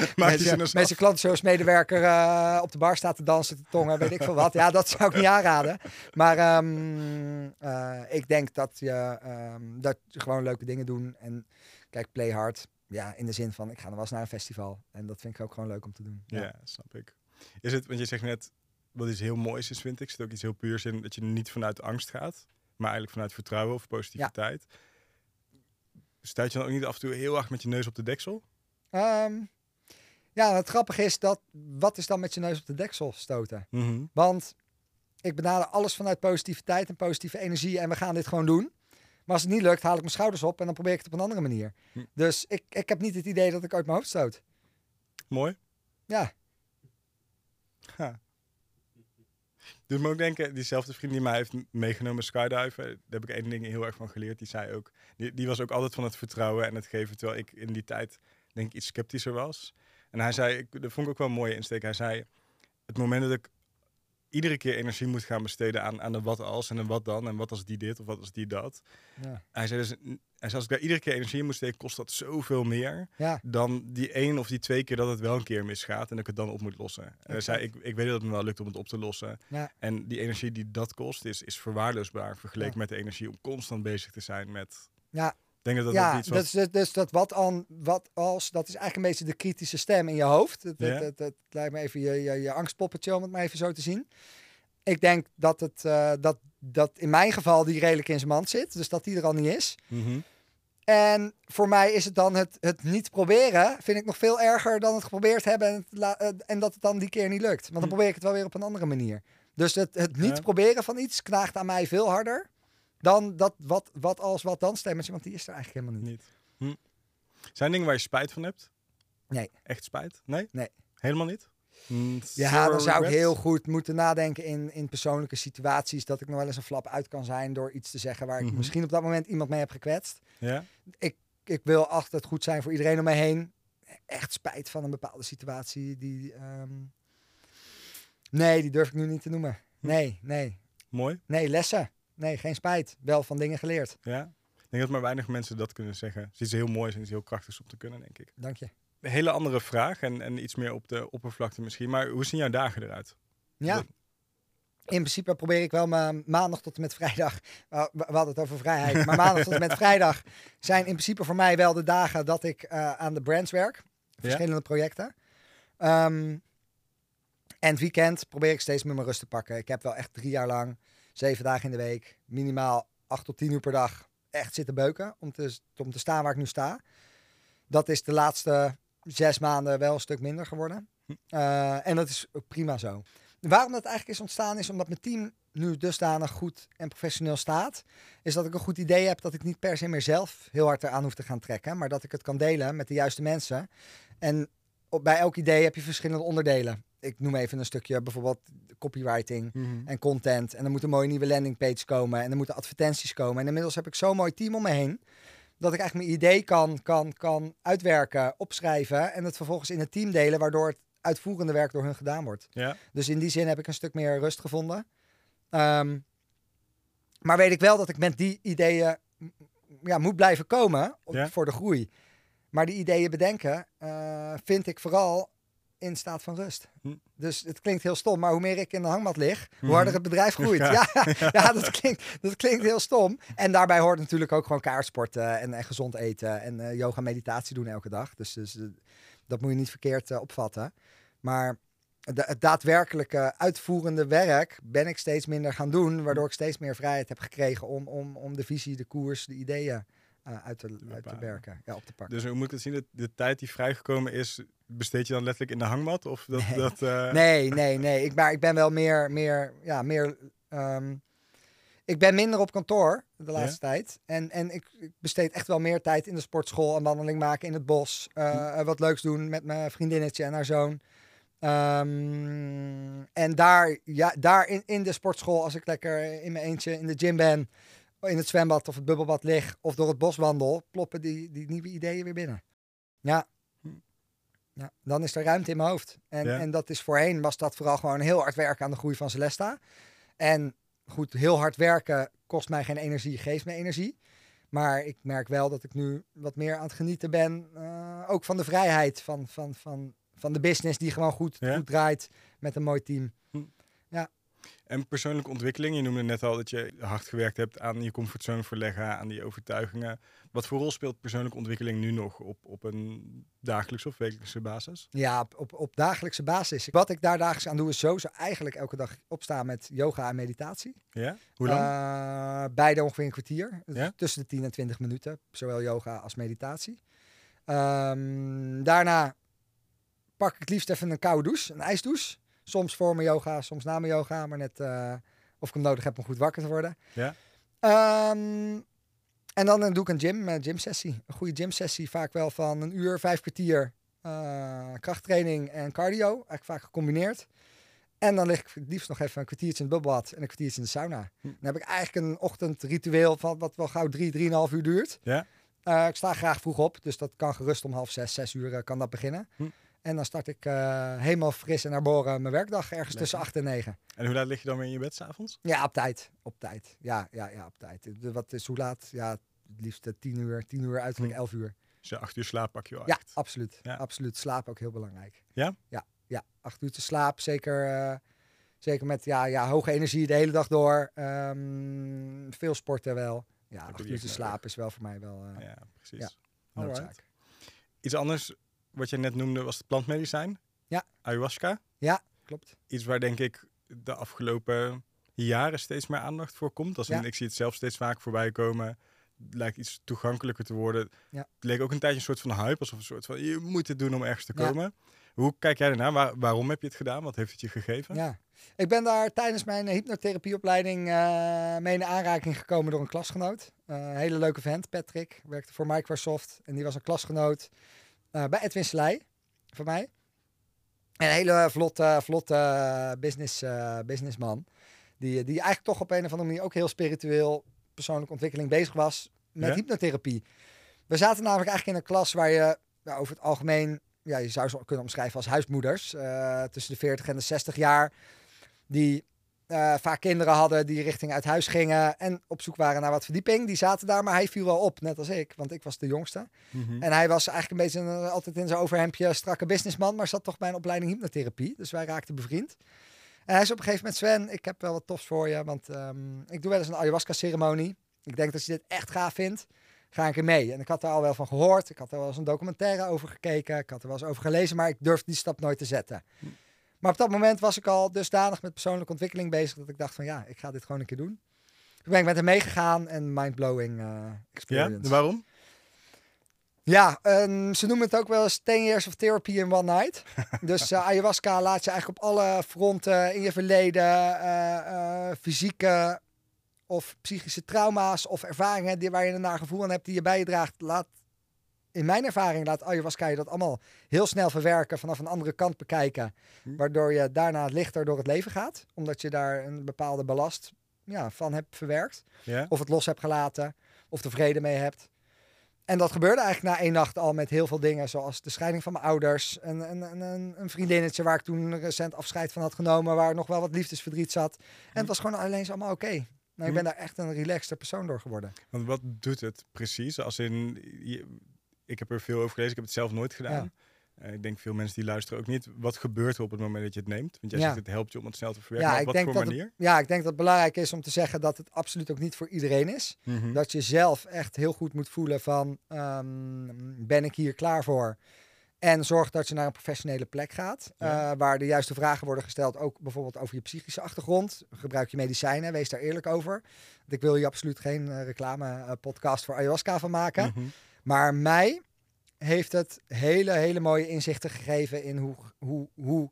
met je klantenservice-medewerker eh, op de bar staat te dansen, te tongen, weet ik veel wat. Ja, dat zou ik niet aanraden. Maar ehm, eh, ik denk dat je, ehm, dat gewoon leuke dingen doen. En kijk, play hard. Ja, in de zin van, ik ga nog wel eens naar een festival. En dat vind ik ook gewoon leuk om te doen. Ja. snap ik. Is het, want je zegt net, wat iets heel moois is, vind ik, zit ook iets heel puurs in, dat je niet vanuit angst gaat, maar eigenlijk vanuit vertrouwen of positiviteit. Stuit je dan ook niet af en toe heel erg met je neus op de deksel? Ehm, ja, het grappige is dat, wat is dan met je neus op de deksel stoten? Mhm. Want ik benader alles vanuit positiviteit en positieve energie en we gaan dit gewoon doen. Maar als het niet lukt, haal ik mijn schouders op en dan probeer ik het op een andere manier. Hm. Dus ik, ik heb niet het idee dat ik uit mijn hoofd stoot. Mooi. Ja, Ja. Doet me ook denken, diezelfde vriend die mij heeft meegenomen skydiven, daar heb ik één ding heel erg van geleerd. Die zei ook, die, die was ook altijd van het vertrouwen en het geven, terwijl ik in die tijd denk ik iets sceptischer was. En hij zei, ik, dat vond ik ook wel een mooie insteek. Hij zei, het moment dat ik iedere keer energie moet gaan besteden aan, aan de wat als en een wat dan en wat als die dit of wat als die dat. ja, Hij zei dus, hij zei, als ik daar iedere keer energie in moet steken, kost dat zoveel meer ja. dan die één of die twee keer dat het wel een keer misgaat en dat ik het dan op moet lossen. En hij zei, ik, ik weet dat het me wel lukt om het op te lossen. Ja. En die energie die dat kost, is, is verwaarloosbaar vergeleken met de energie om constant bezig te zijn met... Ja. Denk dat dat ja, iets wat... dus, dus, dus dat wat, aan, wat als, dat is eigenlijk een beetje de kritische stem in je hoofd. Het, het, het lijkt me even je, je, je angstpoppetje, om het maar even zo te zien. Ik denk dat het, eh, dat, dat in mijn geval die redelijk in zijn mand zit. Dus dat die er al niet is. Mhm. En voor mij is het dan het, het niet proberen, vind ik nog veel erger dan het geprobeerd hebben en, het eh, en dat het dan die keer niet lukt. Want dan Hm. probeer ik het wel weer op een andere manier. Dus het, het niet Ja. proberen van iets knaagt aan mij veel harder dan dat wat, wat als wat dan stemmetje, want die is er eigenlijk helemaal niet. Niet. Hm. Zijn dingen waar je spijt van hebt? Nee. Echt spijt? Nee? Nee. Helemaal niet? Hm, Ja, dan zou ik heel goed moeten nadenken in, in persoonlijke situaties. Dat ik nog wel eens een flap uit kan zijn door iets te zeggen waar ik Mhm. misschien op dat moment iemand mee heb gekwetst. Ja? ik wil altijd goed zijn voor iedereen om me heen. Echt spijt van een bepaalde situatie. Die, ehm, Nee, die durf ik nu niet te noemen. Hm. Nee, nee. Mooi? Nee, lessen. Nee, geen spijt. Wel van dingen geleerd. Ja? Ik denk dat maar weinig mensen dat kunnen zeggen. Het is iets heel moois en iets heel krachtigs om te kunnen, denk ik. Dank je. Een hele andere vraag en, en iets meer op de oppervlakte misschien. Maar hoe zien jouw dagen eruit? Ja, Dat- in principe probeer ik wel mijn maandag tot en met vrijdag. Uh, we hadden het over vrijheid. Maar maandag tot en met vrijdag zijn in principe voor mij wel de dagen dat ik uh, aan de brands werk. Verschillende ja. projecten. Um, en het weekend probeer ik steeds meer mijn rust te pakken. Ik heb wel echt drie jaar lang, zeven dagen in de week, minimaal acht tot tien uur per dag echt zitten beuken. Om te, om te staan waar ik nu sta. Dat is de laatste zes maanden wel een stuk minder geworden. Uh, en dat is prima zo. Waarom dat eigenlijk is ontstaan is omdat mijn team nu dusdanig goed en professioneel staat. Is dat ik een goed idee heb dat ik niet per se meer zelf heel hard eraan hoef te gaan trekken. Maar dat ik het kan delen met de juiste mensen. En op, bij elk idee heb je verschillende onderdelen. Ik noem even een stukje bijvoorbeeld copywriting Mhm. en content. En er moet een mooie nieuwe landingpage komen. En er moeten advertenties komen. En inmiddels heb ik zo'n mooi team om me heen. Dat ik eigenlijk mijn idee kan, kan, kan uitwerken, opschrijven. En het vervolgens in het team delen. Waardoor het uitvoerende werk door hun gedaan wordt. Ja. Dus in die zin heb ik een stuk meer rust gevonden. Ehm, maar weet ik wel dat ik met die ideeën ja, moet blijven komen op- Ja. voor de groei. Maar die ideeën bedenken eh, vind ik vooral in staat van rust. Hm. Dus het klinkt heel stom, maar hoe meer ik in de hangmat lig, hoe Mhm. harder het bedrijf groeit. Ja, Ja. ja, dat, klinkt, dat klinkt heel stom. En daarbij hoort natuurlijk ook gewoon kaartsporten en, en gezond eten en eh, yoga meditatie doen elke dag. Dus, dus eh, dat moet je niet verkeerd eh, opvatten. Maar de, het daadwerkelijke uitvoerende werk ben ik steeds minder gaan doen, waardoor ik steeds meer vrijheid heb gekregen om, om, om de visie, de koers, de ideeën eh, uit, te, uit ja, op te pakken. Dus hoe moet ik het zien? De, de tijd die vrijgekomen is, besteed je dan letterlijk in de hangmat? Of dat, Nee. dat, eh, Nee, nee, nee. Ik, maar ik ben wel meer, meer, ja, meer. ehm, ik ben minder op kantoor de laatste tijd. En, en ik, ik besteed echt wel meer tijd in de sportschool. Een wandeling maken in het bos. eh, Wat leuks doen met mijn vriendinnetje en haar zoon. Ehm, en daar, ja, daar in, in de sportschool, als ik lekker in mijn eentje in de gym ben, in het zwembad of het bubbelbad lig of door het bos wandel, ploppen die, die nieuwe ideeën weer binnen. Ja. ja. Dan is er ruimte in mijn hoofd. En, Ja. en dat is voorheen, was dat vooral gewoon heel hard werken aan de groei van Celesta. En goed, heel hard werken kost mij geen energie, geeft me energie. Maar ik merk wel dat ik nu wat meer aan het genieten ben. eh, ook van de vrijheid van, van, van, van de business die gewoon goed, Ja. goed draait met een mooi team. En persoonlijke ontwikkeling, je noemde net al dat je hard gewerkt hebt aan je comfortzone verleggen, aan die overtuigingen. Wat voor rol speelt persoonlijke ontwikkeling nu nog op, op een dagelijkse of wekelijkse basis? Ja, op, op, dagelijkse basis. Wat ik daar dagelijks aan doe is sowieso eigenlijk elke dag opstaan met yoga en meditatie. Ja? Hoe lang? Eh, beide ongeveer een kwartier. Dus Ja? Tussen de 10 en 20 minuten. Zowel yoga als meditatie. Ehm, daarna pak ik het liefst even een koude douche, een ijsdouche. Soms voor mijn yoga, soms na mijn yoga. Maar net eh, of ik hem nodig heb om goed wakker te worden. Ja. Ehm, en dan eh, doe ik een gym, een gymsessie. Een goede gymsessie, vaak wel van een uur, vijf kwartier. eh, krachttraining en cardio, eigenlijk vaak gecombineerd. En dan lig ik het liefst nog even een kwartiertje in het bubbelbad en een kwartiertje in de sauna. Hm. Dan heb ik eigenlijk een ochtendritueel van wat wel gauw drie, drieënhalf uur duurt. Ja? Eh, ik sta graag vroeg op, dus dat kan gerust om half zes, zes uur eh, kan dat beginnen. Hm. En dan start ik eh, helemaal fris en naar boren mijn werkdag ergens Lekker. tussen acht en negen. En hoe laat lig je dan weer in je bed s'avonds? Ja, op tijd. Op tijd. Ja, ja, ja, op tijd. Wat is hoe laat? Ja, het liefst eh, tien uur, tien uur, uiterlijk Hm. elf uur. Als je acht uur slaap pak je wel Ja, echt. absoluut. Ja. Absoluut. Slaap ook heel belangrijk. Ja? Ja, ja. acht uur te slaap, zeker, eh, zeker met ja, ja, hoge energie de hele dag door. Ehm, veel sporten wel. Ja, heb acht je uur te nodig. is wel voor mij wel eh Ja, precies. Ja. Iets anders wat je net noemde was het plantmedicijn. Ja. Ayahuasca. Klopt. Iets waar denk ik de afgelopen jaren steeds meer aandacht voor komt. Als Ja. Ik zie het zelf steeds vaak voorbij komen. Het lijkt iets toegankelijker te worden. Ja. Het leek ook een tijdje een soort van hype. Alsof een soort van, je moet het doen om ergens te Ja. komen. Hoe kijk jij ernaar? Waar- waarom heb je het gedaan? Wat heeft het je gegeven? Ja. Ik ben daar tijdens mijn hypnotherapieopleiding eh, mee in aanraking gekomen door een klasgenoot. Eh, een hele leuke vent, Patrick. Werkte voor Microsoft. En die was een klasgenoot bij Edwin Selei, van mij. En een hele vlotte, vlotte business, eh, businessman. Die, die eigenlijk toch op een of andere manier ook heel spiritueel persoonlijke ontwikkeling bezig was met Ja? hypnotherapie. We zaten namelijk eigenlijk in een klas waar je over het algemeen, ja, je zou ze kunnen omschrijven als huismoeders, eh, tussen de 40 en de 60 jaar, die eh, vaak kinderen hadden die richting uit huis gingen en op zoek waren naar wat verdieping. Die zaten daar, maar hij viel wel op, net als ik, want ik was de jongste. Mhm. En hij was eigenlijk een beetje een, altijd in zijn overhemdje strakke businessman, maar zat toch bij een opleiding hypnotherapie. Dus wij raakten bevriend. En hij is op een gegeven moment, Sven, ik heb wel wat tofs voor je, want ehm, ik doe wel eens een ayahuasca-ceremonie. Ik denk dat je dit echt gaaf vindt. Ga ik er mee? En ik had er al wel van gehoord. Ik had er wel eens een documentaire over gekeken. Ik had er wel eens over gelezen, maar ik durfde die stap nooit te zetten. Maar op dat moment was ik al dusdanig met persoonlijke ontwikkeling bezig dat ik dacht van ja, ik ga dit gewoon een keer doen. Toen ben ik met hem meegegaan en mindblowing uh, Ja, experience. waarom? Ja, ehm, ze noemen het ook wel eens 10 years of therapy in one night. dus eh, ayahuasca laat je eigenlijk op alle fronten in je verleden, eh, fysieke of psychische trauma's of ervaringen die, waar je een naar gevoel aan hebt die je bij je draagt, laat in mijn ervaring laat ayahuasca je dat allemaal heel snel verwerken, vanaf een andere kant bekijken, Hm. waardoor je daarna lichter door het leven gaat, omdat je daar een bepaalde ballast ja, van hebt verwerkt Ja? of het los hebt gelaten, of vrede mee hebt. En dat gebeurde eigenlijk na één nacht al met heel veel dingen, zoals de scheiding van mijn ouders, een, een, een, een, vriendinnetje waar ik toen recent afscheid van had genomen, waar nog wel wat liefdesverdriet zat. En het was gewoon alleen allemaal oké. Nou, ik ben daar echt een relaxter persoon door geworden. Want wat doet het precies? Als in, je- ik heb er veel over gelezen, ik heb het zelf nooit gedaan. Eh, ik denk veel mensen die luisteren ook niet. Wat gebeurt er op het moment dat je het neemt? Want jij Ja. zegt het helpt je om het snel te verwerken. Ja op wat denk voor dat het, manier? ja, ik denk dat het belangrijk is om te zeggen dat het absoluut ook niet voor iedereen is. Mhm. Dat je zelf echt heel goed moet voelen van, ehm, ben ik hier klaar voor? En zorg dat je naar een professionele plek gaat, Ja. eh, waar de juiste vragen worden gesteld, ook bijvoorbeeld over je psychische achtergrond. Gebruik je medicijnen, wees daar eerlijk over. Want ik wil hier absoluut geen eh, reclame eh, podcast voor ayahuasca van maken. Mhm. Maar mij heeft het hele, hele mooie inzichten gegeven in hoe, hoe, hoe,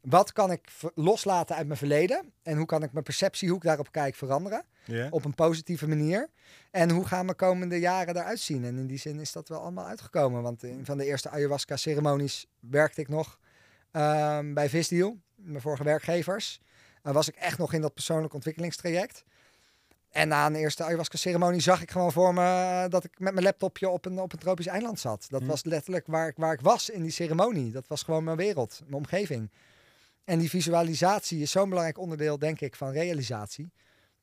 wat kan ik loslaten uit mijn verleden en hoe kan ik mijn perceptie, hoe ik daarop kijk, veranderen op een positieve manier. En hoe gaan mijn komende jaren eruit zien? En in die zin is dat wel allemaal uitgekomen. Want in van de eerste ayahuasca-ceremonies werkte ik nog ehm, bij Visdeal, mijn vorige werkgevers. En was ik echt nog in dat persoonlijk ontwikkelingstraject. En na een eerste ayahuasca-ceremonie zag ik gewoon voor me eh, dat ik met mijn laptopje op een, op een tropisch eiland zat. Dat Hm. was letterlijk waar ik, waar ik was in die ceremonie. Dat was gewoon mijn wereld, mijn omgeving. En die visualisatie is zo'n belangrijk onderdeel, denk ik, van realisatie.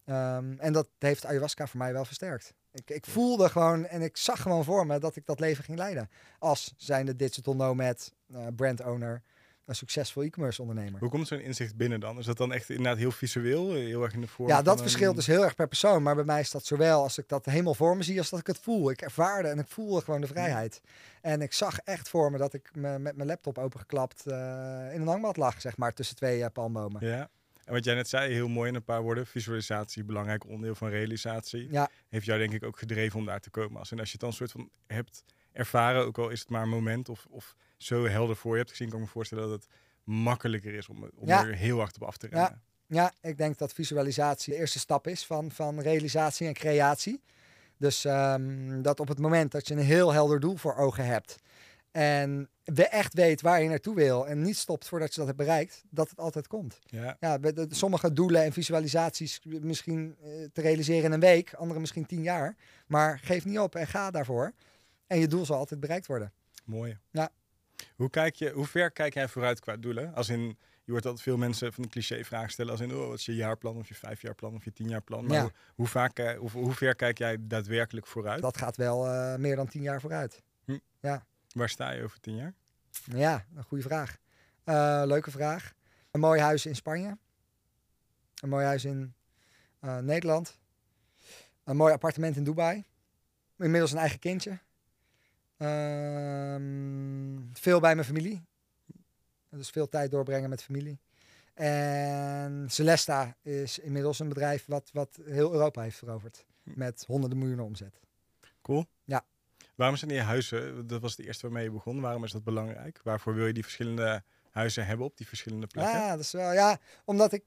Ehm, en dat heeft ayahuasca voor mij wel versterkt. Ik, ik voelde gewoon en ik zag gewoon voor me dat ik dat leven ging leiden. Als zijnde digital nomad, eh brand owner, een succesvol e-commerce ondernemer. Hoe komt zo'n inzicht binnen dan? Is dat dan echt inderdaad heel visueel? Heel erg in de vorm Ja, dat een- verschilt dus heel erg per persoon. Maar bij mij is dat zowel als ik dat helemaal voor me zie, als dat ik het voel. Ik ervaarde en ik voelde gewoon de vrijheid. En ik zag echt voor me dat ik me, met mijn laptop opengeklapt eh in een hangmat lag, zeg maar, tussen twee eh, palmbomen. Ja. En wat jij net zei, heel mooi in een paar woorden. Visualisatie, belangrijk onderdeel van realisatie. Ja. Heeft jou denk ik ook gedreven om daar te komen. Als, en als je het dan een soort van hebt ervaren, ook al is het maar een moment of, of zo helder voor je hebt gezien, kan ik me voorstellen dat het makkelijker is om, om Ja. er heel hard op af te Ja. rennen. Ja, ik denk dat visualisatie de eerste stap is van, van realisatie en creatie. Dus ehm, dat op het moment dat je een heel helder doel voor ogen hebt en we echt weet waar je naartoe wil en niet stopt voordat je dat hebt bereikt, dat het altijd komt. Ja. Ja, sommige doelen en visualisaties misschien eh, te realiseren in een week, andere misschien tien jaar. Maar geef niet op en ga daarvoor. En je doel zal altijd bereikt worden. Mooi. Ja. Hoe, kijk je, hoe ver kijk jij vooruit qua doelen? Als in, je hoort altijd veel mensen van de cliché vragen stellen als in, oh, wat is je jaarplan of je vijfjaarplan of je tienjaarplan? Maar Ja. hoe, hoe, vaak, eh, hoe, hoe ver kijk jij daadwerkelijk vooruit? Dat gaat wel eh, meer dan tien jaar vooruit. Waar sta je over tien jaar? Ja, een goede vraag. Eh, leuke vraag. Een mooi huis in Spanje. Een mooi huis in Nederland. Een mooi appartement in Dubai. Inmiddels een eigen kindje. Ehm, veel bij mijn familie. Dus veel tijd doorbrengen met familie. En Celesta is inmiddels een bedrijf wat, wat heel Europa heeft veroverd. Met honderden miljoenen omzet. Cool. Ja. Waarom zijn die huizen, dat was de eerste waarmee je begon, waarom is dat belangrijk? Waarvoor wil je die verschillende huizen hebben op die verschillende plekken? Ja, dat is wel, ja, omdat ik,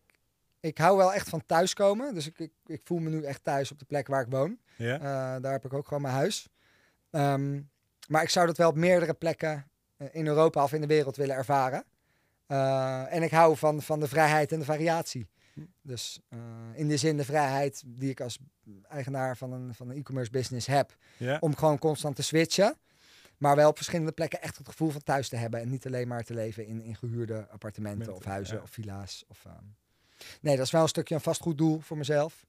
ik hou wel echt van thuiskomen. Dus ik, ik, ik voel me nu echt thuis op de plek waar ik woon. Ja? Eh, daar heb ik ook gewoon mijn huis. Ehm, maar ik zou dat wel op meerdere plekken eh, in Europa of in de wereld willen ervaren. Eh, en ik hou van, van de vrijheid en de variatie. Dus eh, in de zin de vrijheid die ik als eigenaar van een, van een e-commerce business heb. Ja? Om gewoon constant te switchen. Maar wel op verschillende plekken echt het gevoel van thuis te hebben. En niet alleen maar te leven in, in gehuurde appartementen of huizen ja. of villa's. Of, ehm, Nee, dat is wel een stukje een vastgoeddoel voor mezelf.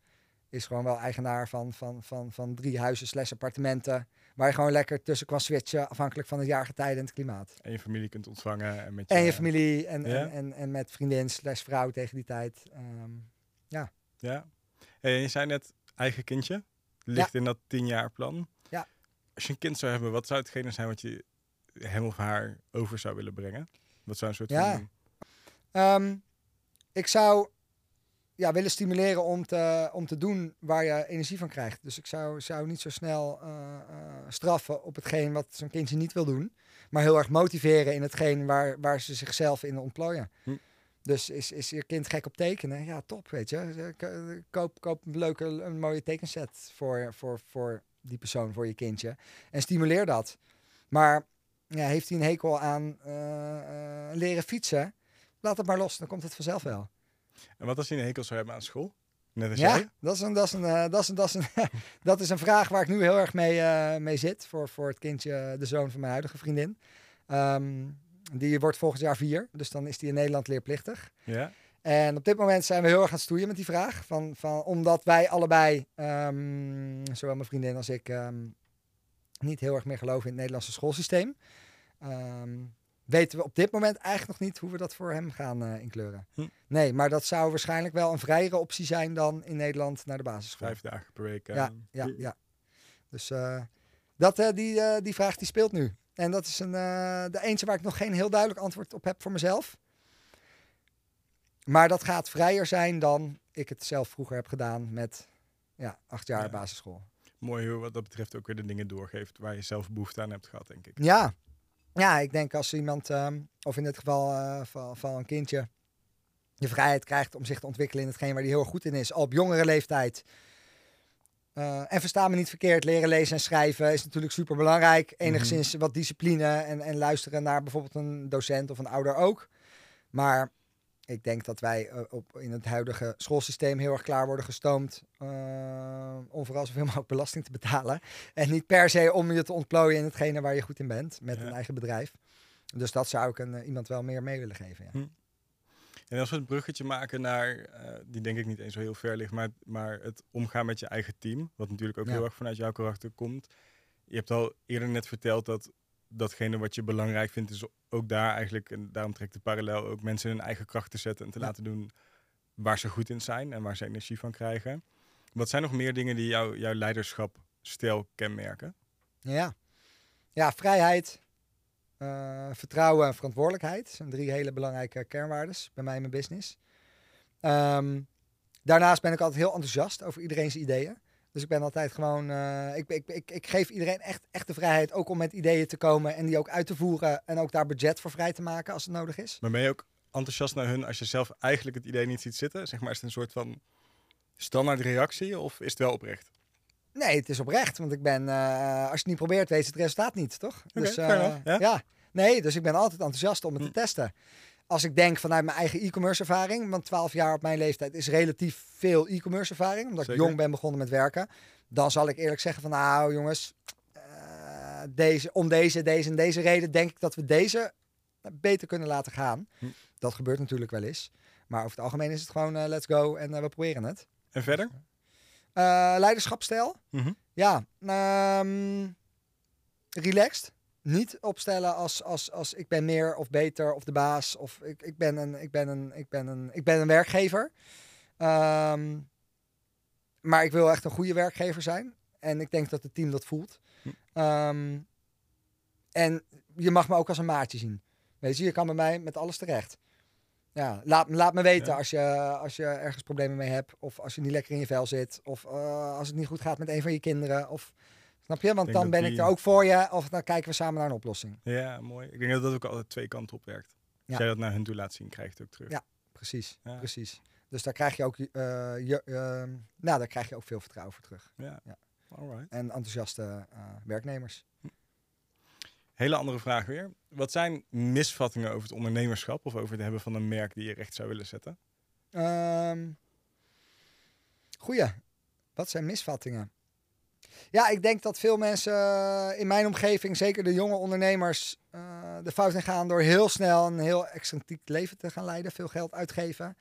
Is gewoon wel eigenaar van, van, van, van drie huizen slash appartementen. Waar je gewoon lekker tussen kan switchen, afhankelijk van het jaargetijde en het klimaat. En je familie kunt ontvangen. En, met je, En je familie en, Ja. en, en, en met vriendin slash vrouw tegen die tijd. Ehm, Ja. Hey, en je zei net eigen kindje. Ligt in dat tien jaar plan. Ja. Als je een kind zou hebben, wat zou hetgene zijn wat je hem of haar over zou willen brengen? Wat zou een soort Ja. van... Ehm, ik zou ja, willen stimuleren om te, om te doen waar je energie van krijgt. Dus ik zou, zou niet zo snel eh, eh, straffen op hetgeen wat zo'n kindje niet wil doen. Maar heel erg motiveren in hetgeen waar, waar ze zichzelf in ontplooien. Hm. Dus is, is je kind gek op tekenen? Ja, top, weet je. K- Koop, koop een leuke, een mooie tekenset voor, voor, voor die persoon, voor je kindje. En stimuleer dat. Maar ja, heeft hij een hekel aan eh, eh, leren fietsen? Laat het maar los, dan komt het vanzelf wel. En wat als hij een hekel zou hebben aan school? Net als Ja, jij? dat is, een, dat, is een, eh, dat, is een, dat, is een, dat is een vraag waar ik nu heel erg mee, eh, mee zit. Voor, voor het kindje, de zoon van mijn huidige vriendin. Ehm, die wordt volgend jaar vier, dus dan is die in Nederland leerplichtig. Ja? En op dit moment zijn we heel erg aan het stoeien met die vraag. Van, van, omdat wij allebei, ehm, zowel mijn vriendin als ik, ehm, niet heel erg meer geloven in het Nederlandse schoolsysteem. Ehm, weten we op dit moment eigenlijk nog niet hoe we dat voor hem gaan eh, inkleuren. Hm. Nee, maar dat zou waarschijnlijk wel een vrijere optie zijn dan in Nederland naar de basisschool. Vijf dagen per week. eh, Ja, ja, ja. Dus eh, dat, die, die vraag die speelt nu. En dat is een, de eentje waar ik nog geen heel duidelijk antwoord op heb voor mezelf. Maar dat gaat vrijer zijn dan ik het zelf vroeger heb gedaan met ja, acht jaar Ja. basisschool. Mooi hoe wat dat betreft ook weer de dingen doorgeeft waar je zelf behoefte aan hebt gehad, denk ik. Ja, ja ik denk als iemand, ehm, of in dit geval eh, van, van een kindje, de vrijheid krijgt om zich te ontwikkelen in hetgeen waar hij heel goed in is, al op jongere leeftijd. Eh, en versta me niet verkeerd, leren lezen en schrijven is natuurlijk super belangrijk. Enigszins wat discipline en, en luisteren naar bijvoorbeeld een docent of een ouder ook. Maar ik denk dat wij eh, op, in het huidige schoolsysteem heel erg klaar worden gestoomd eh, om vooral zoveel mogelijk belasting te betalen. En niet per se om je te ontplooien in hetgene waar je goed in bent met Ja. een eigen bedrijf. Dus dat zou ik een, eh, iemand wel meer mee willen geven. Ja. Hm. En als we het bruggetje maken naar, die denk ik niet eens zo heel ver ligt, maar, maar het omgaan met je eigen team, wat natuurlijk ook Ja. heel erg vanuit jouw karakter komt. Je hebt al eerder net verteld dat datgene wat je belangrijk vindt, is ook daar eigenlijk, en daarom trekt de parallel ook mensen hun eigen kracht te zetten en te Ja. laten doen waar ze goed in zijn en waar ze energie van krijgen. Wat zijn nog meer dingen die jou, jouw leiderschapstijl kenmerken? Ja, ja vrijheid, eh, vertrouwen en verantwoordelijkheid zijn drie hele belangrijke kernwaardes bij mij in mijn business. Ehm, daarnaast ben ik altijd heel enthousiast over iedereen's ideeën. Dus ik ben altijd gewoon, eh, ik, ik, ik, ik geef iedereen echt, echt de vrijheid ook om met ideeën te komen en die ook uit te voeren en ook daar budget voor vrij te maken als het nodig is. Maar ben je ook enthousiast naar hun als je zelf eigenlijk het idee niet ziet zitten? Zeg maar, is het een soort van standaard reactie of is het wel oprecht? Nee, het is oprecht, want ik ben, eh, als je het niet probeert, weet je het resultaat niet, toch? dus, eh, ja. nee, dus ik ben altijd enthousiast om het Hm. te testen. Als ik denk vanuit mijn eigen e-commerce ervaring, want 12 jaar op mijn leeftijd is relatief veel e-commerce ervaring, omdat Zeker. ik jong ben begonnen met werken, dan zal ik eerlijk zeggen van, nou jongens, eh, deze, om deze, deze en deze reden denk ik dat we deze beter kunnen laten gaan. Hm. Dat gebeurt natuurlijk wel eens, maar over het algemeen is het gewoon eh, let's go en eh, we proberen het. En verder? Eh leiderschapstijl. Mhm. Ja, ehm, relaxed. Niet opstellen als, als, als ik ben meer of beter of de baas of ik, ik, ben, een, ik, ben, een, ik, ben, een, ik ben een werkgever. Ehm, maar ik wil echt een goede werkgever zijn. En ik denk dat het team dat voelt. Hm. Ehm, en je mag me ook als een maatje zien. Weet je, je kan bij mij met alles terecht. Ja, laat, laat me weten Ja. als, je, als je ergens problemen mee hebt. Of als je niet lekker in je vel zit. Of eh, als het niet goed gaat met een van je kinderen. Of, snap je? Want dan ben die- ik er ook voor je. Of dan kijken we samen naar een oplossing. Ja, mooi. Ik denk dat dat ook altijd twee kanten op werkt. Als Ja. jij dat naar hun toe laat zien, krijg je het ook terug. Ja. Precies, Ja. precies. Dus daar krijg je ook, je, eh, nou, daar krijg je ook veel vertrouwen voor terug. Ja. Ja. Alright. En enthousiaste eh, werknemers. Hele andere vraag weer. Wat zijn misvattingen over het ondernemerschap of over het hebben van een merk die je recht zou willen zetten? Ehm goeie. Wat zijn misvattingen? Ja, ik denk dat veel mensen eh, in mijn omgeving, zeker de jonge ondernemers, eh, de fout in gaan door heel snel een heel excentriek leven te gaan leiden. Veel geld uitgeven.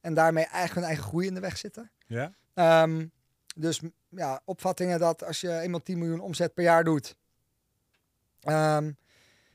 En daarmee eigenlijk hun eigen groei in de weg zitten. Ja? Ehm, Dus ja, opvattingen dat als je eenmaal 10 miljoen omzet per jaar doet. ehm,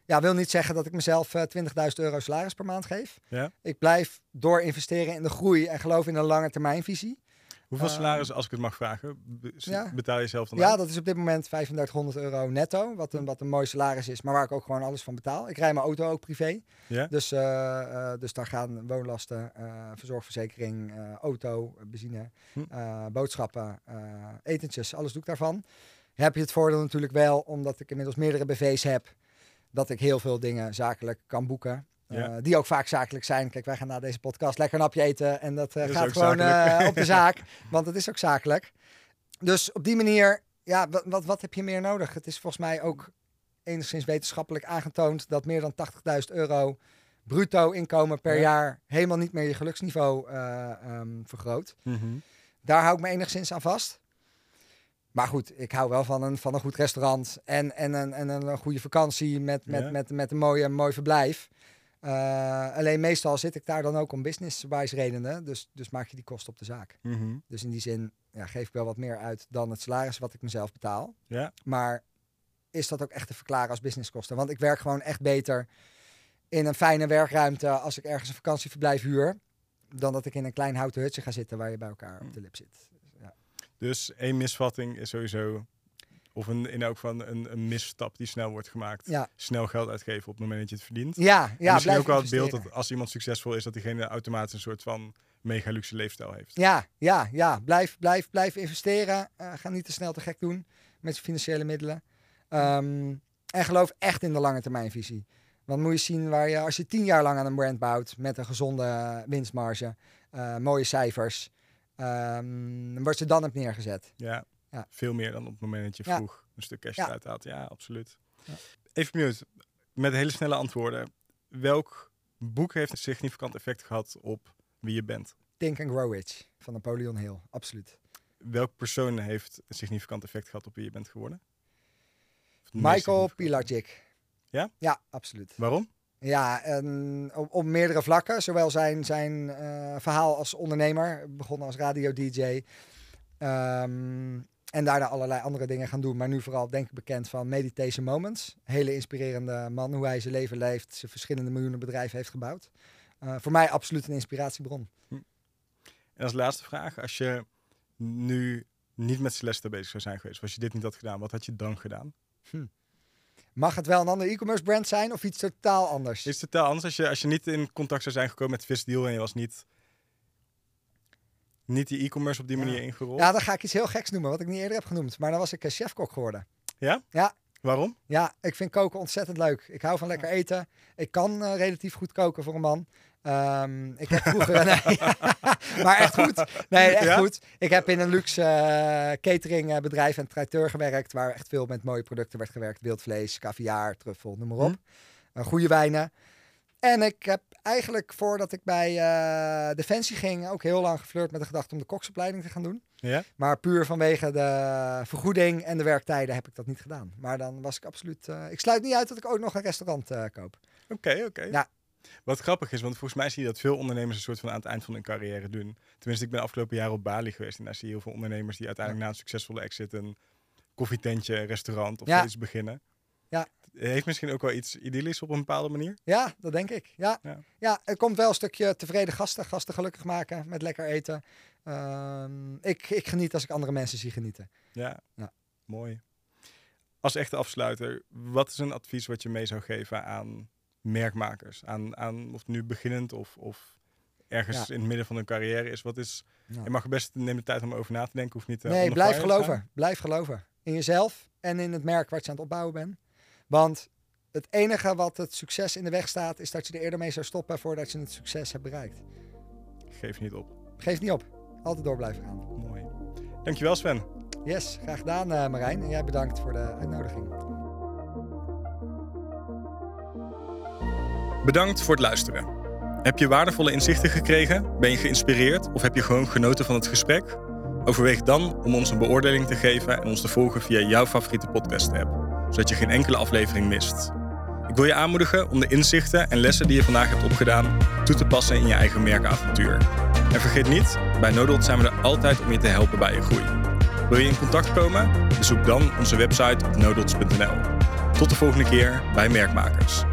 ja, wil niet zeggen dat ik mezelf eh 20.000 euro salaris per maand geef. Ja. Ik blijf door investeren in de groei en geloof in een lange termijnvisie. Hoeveel Eh, salaris, als ik het mag vragen, ja. betaal je zelf dan Ja, uit? dat is op dit moment 3500 euro netto. Wat een, wat een mooi salaris is, maar waar ik ook gewoon alles van betaal. Ik rij mijn auto ook privé. Ja? Dus, eh, eh, dus daar gaan woonlasten, eh, verzorgverzekering, auto, benzine, Hm. boodschappen, etentjes, alles doe ik daarvan. Heb je het voordeel natuurlijk wel, omdat ik inmiddels meerdere BV's heb, dat ik heel veel dingen zakelijk kan boeken. Eh, Ja. die ook vaak zakelijk zijn. Kijk, wij gaan na deze podcast lekker een hapje eten. En dat eh, Dat gaat gewoon eh, op de zaak. Want het is ook zakelijk. Dus op die manier, ja, wat, wat, wat heb je meer nodig? Het is volgens mij ook enigszins wetenschappelijk aangetoond dat meer dan 80.000 euro bruto inkomen per Ja. jaar helemaal niet meer je geluksniveau eh, ehm, vergroot. Mhm. Daar hou ik me enigszins aan vast. Maar goed, ik hou wel van een, van een goed restaurant en, en, een, en een goede vakantie met, met, Ja. met, met een mooie, mooi verblijf. Eh, alleen meestal zit ik daar dan ook om business-wise redenen. Dus, dus maak je die kosten op de zaak. Mhm. Dus in die zin ja, geef ik wel wat meer uit dan het salaris wat ik mezelf betaal. Ja, Maar is dat ook echt te verklaren als businesskosten? Want ik werk gewoon echt beter in een fijne werkruimte als ik ergens een vakantieverblijf huur. Dan dat ik in een klein houten hutje ga zitten waar je bij elkaar op de lip zit. Ja. dus één misvatting is sowieso, of een, in elk geval een, een misstap die snel wordt gemaakt. Ja, Snel geld uitgeven op het moment dat je het verdient. ja, En ja misschien ook wel het beeld dat als iemand succesvol is, dat diegene automatisch een soort van mega luxe leefstijl heeft. Ja, ja, ja. Blijf, blijf, blijf investeren. Eh, ga niet te snel te gek doen met je financiële middelen. Ehm, en geloof echt in de lange termijnvisie. Want moet je zien waar je, als je tien jaar lang aan een brand bouwt met een gezonde winstmarge, eh, mooie cijfers, ehm, wat je dan hebt neergezet. Ja, Ja. veel meer dan op het moment dat je Ja. vroeg een stuk cash eruit haalt. Ja, absoluut. Ja. Even benieuwd, met hele snelle antwoorden. Welk boek heeft een significant effect gehad op wie je bent? Think and Grow Rich van Napoleon Hill, absoluut. Welk persoon heeft een significant effect gehad op wie je bent geworden? Michael? Pilagic. Ja? Ja, absoluut. Waarom? Ja, en op, op meerdere vlakken. Zowel zijn, zijn eh, verhaal als ondernemer. Begonnen als radio-dj. Ehm, en daarna allerlei andere dingen gaan doen. Maar nu vooral denk ik bekend van Meditation Moments. Hele inspirerende man. Hoe hij zijn leven leeft. Zijn verschillende miljoenen bedrijven heeft gebouwd. Eh, voor mij absoluut een inspiratiebron. En als laatste vraag, als je nu niet met Celeste bezig zou zijn geweest, of als je dit niet had gedaan, wat had je dan gedaan? Mag het wel een ander e-commerce brand zijn of iets totaal anders? Is het totaal anders als je, als je niet in contact zou zijn gekomen met Visdeal en je was niet, niet die e-commerce op die Ja. manier ingerold? Ja, dan ga ik iets heel geks noemen wat ik niet eerder heb genoemd. Maar dan was ik een chefkok geworden. Ja? Ja. Waarom? Ja, ik vind koken ontzettend leuk. Ik hou van lekker eten. Ik kan eh, relatief goed koken voor een man. Ehm, ik heb vroeger... nee, maar echt goed. Nee, echt Ja? goed. Ik heb in een luxe eh, cateringbedrijf en traiteur gewerkt... waar echt veel met mooie producten werd gewerkt. Wildvlees, caviar, truffel, noem maar op. Hm. Eh, goede wijnen. En ik heb eigenlijk voordat ik bij eh, Defensie ging... ook heel lang geflirt met de gedachte om de koksopleiding te gaan doen. Ja? Maar puur vanwege de vergoeding en de werktijden heb ik dat niet gedaan. Maar dan was ik absoluut. eh, ik sluit niet uit dat ik ook nog een restaurant eh, koop. Oké, oké. Ja. Wat grappig is, want volgens mij zie je dat veel ondernemers een soort van aan het eind van hun carrière doen. Tenminste, ik ben afgelopen jaar op Bali geweest en daar zie je heel veel ondernemers die uiteindelijk na een succesvolle exit een koffietentje, restaurant of Ja. iets beginnen. Ja. Heeft misschien ook wel iets idyllisch op een bepaalde manier. Ja, dat denk ik. Ja. Ja. Ja. er komt wel een stukje tevreden gasten. Gasten gelukkig maken met lekker eten. Ehm, ik, ik geniet als ik andere mensen zie genieten. Ja. Ja. Mooi. Als echte afsluiter, wat is een advies wat je mee zou geven aan merkmakers? Aan, aan of nu beginnend of, of ergens Ja. in het midden van hun carrière is. Wat is Ja. je mag best neem de tijd om erover na te denken. Hoeft niet. eh, Nee, blijf geloven. Blijf geloven. In jezelf en in het merk wat je aan het opbouwen bent. Want het enige wat het succes in de weg staat, is dat je er eerder mee zou stoppen voordat je het succes hebt bereikt. Geef niet op. Geef niet op. Altijd door blijven gaan. Mooi. Dankjewel Sven. Yes, graag gedaan eh, Marijn. En jij bedankt voor de uitnodiging. Bedankt voor het luisteren. Heb je waardevolle inzichten gekregen? Ben je geïnspireerd of heb je gewoon genoten van het gesprek? Overweeg dan om ons een beoordeling te geven en ons te volgen via jouw favoriete podcast-app, zodat je geen enkele aflevering mist. Ik wil je aanmoedigen om de inzichten en lessen die je vandaag hebt opgedaan toe te passen in je eigen merkavontuur. En vergeet niet, bij Nodot zijn we er altijd om je te helpen bij je groei. Wil je in contact komen? Bezoek dan onze website op nodots.nl. Tot de volgende keer bij Merkmakers.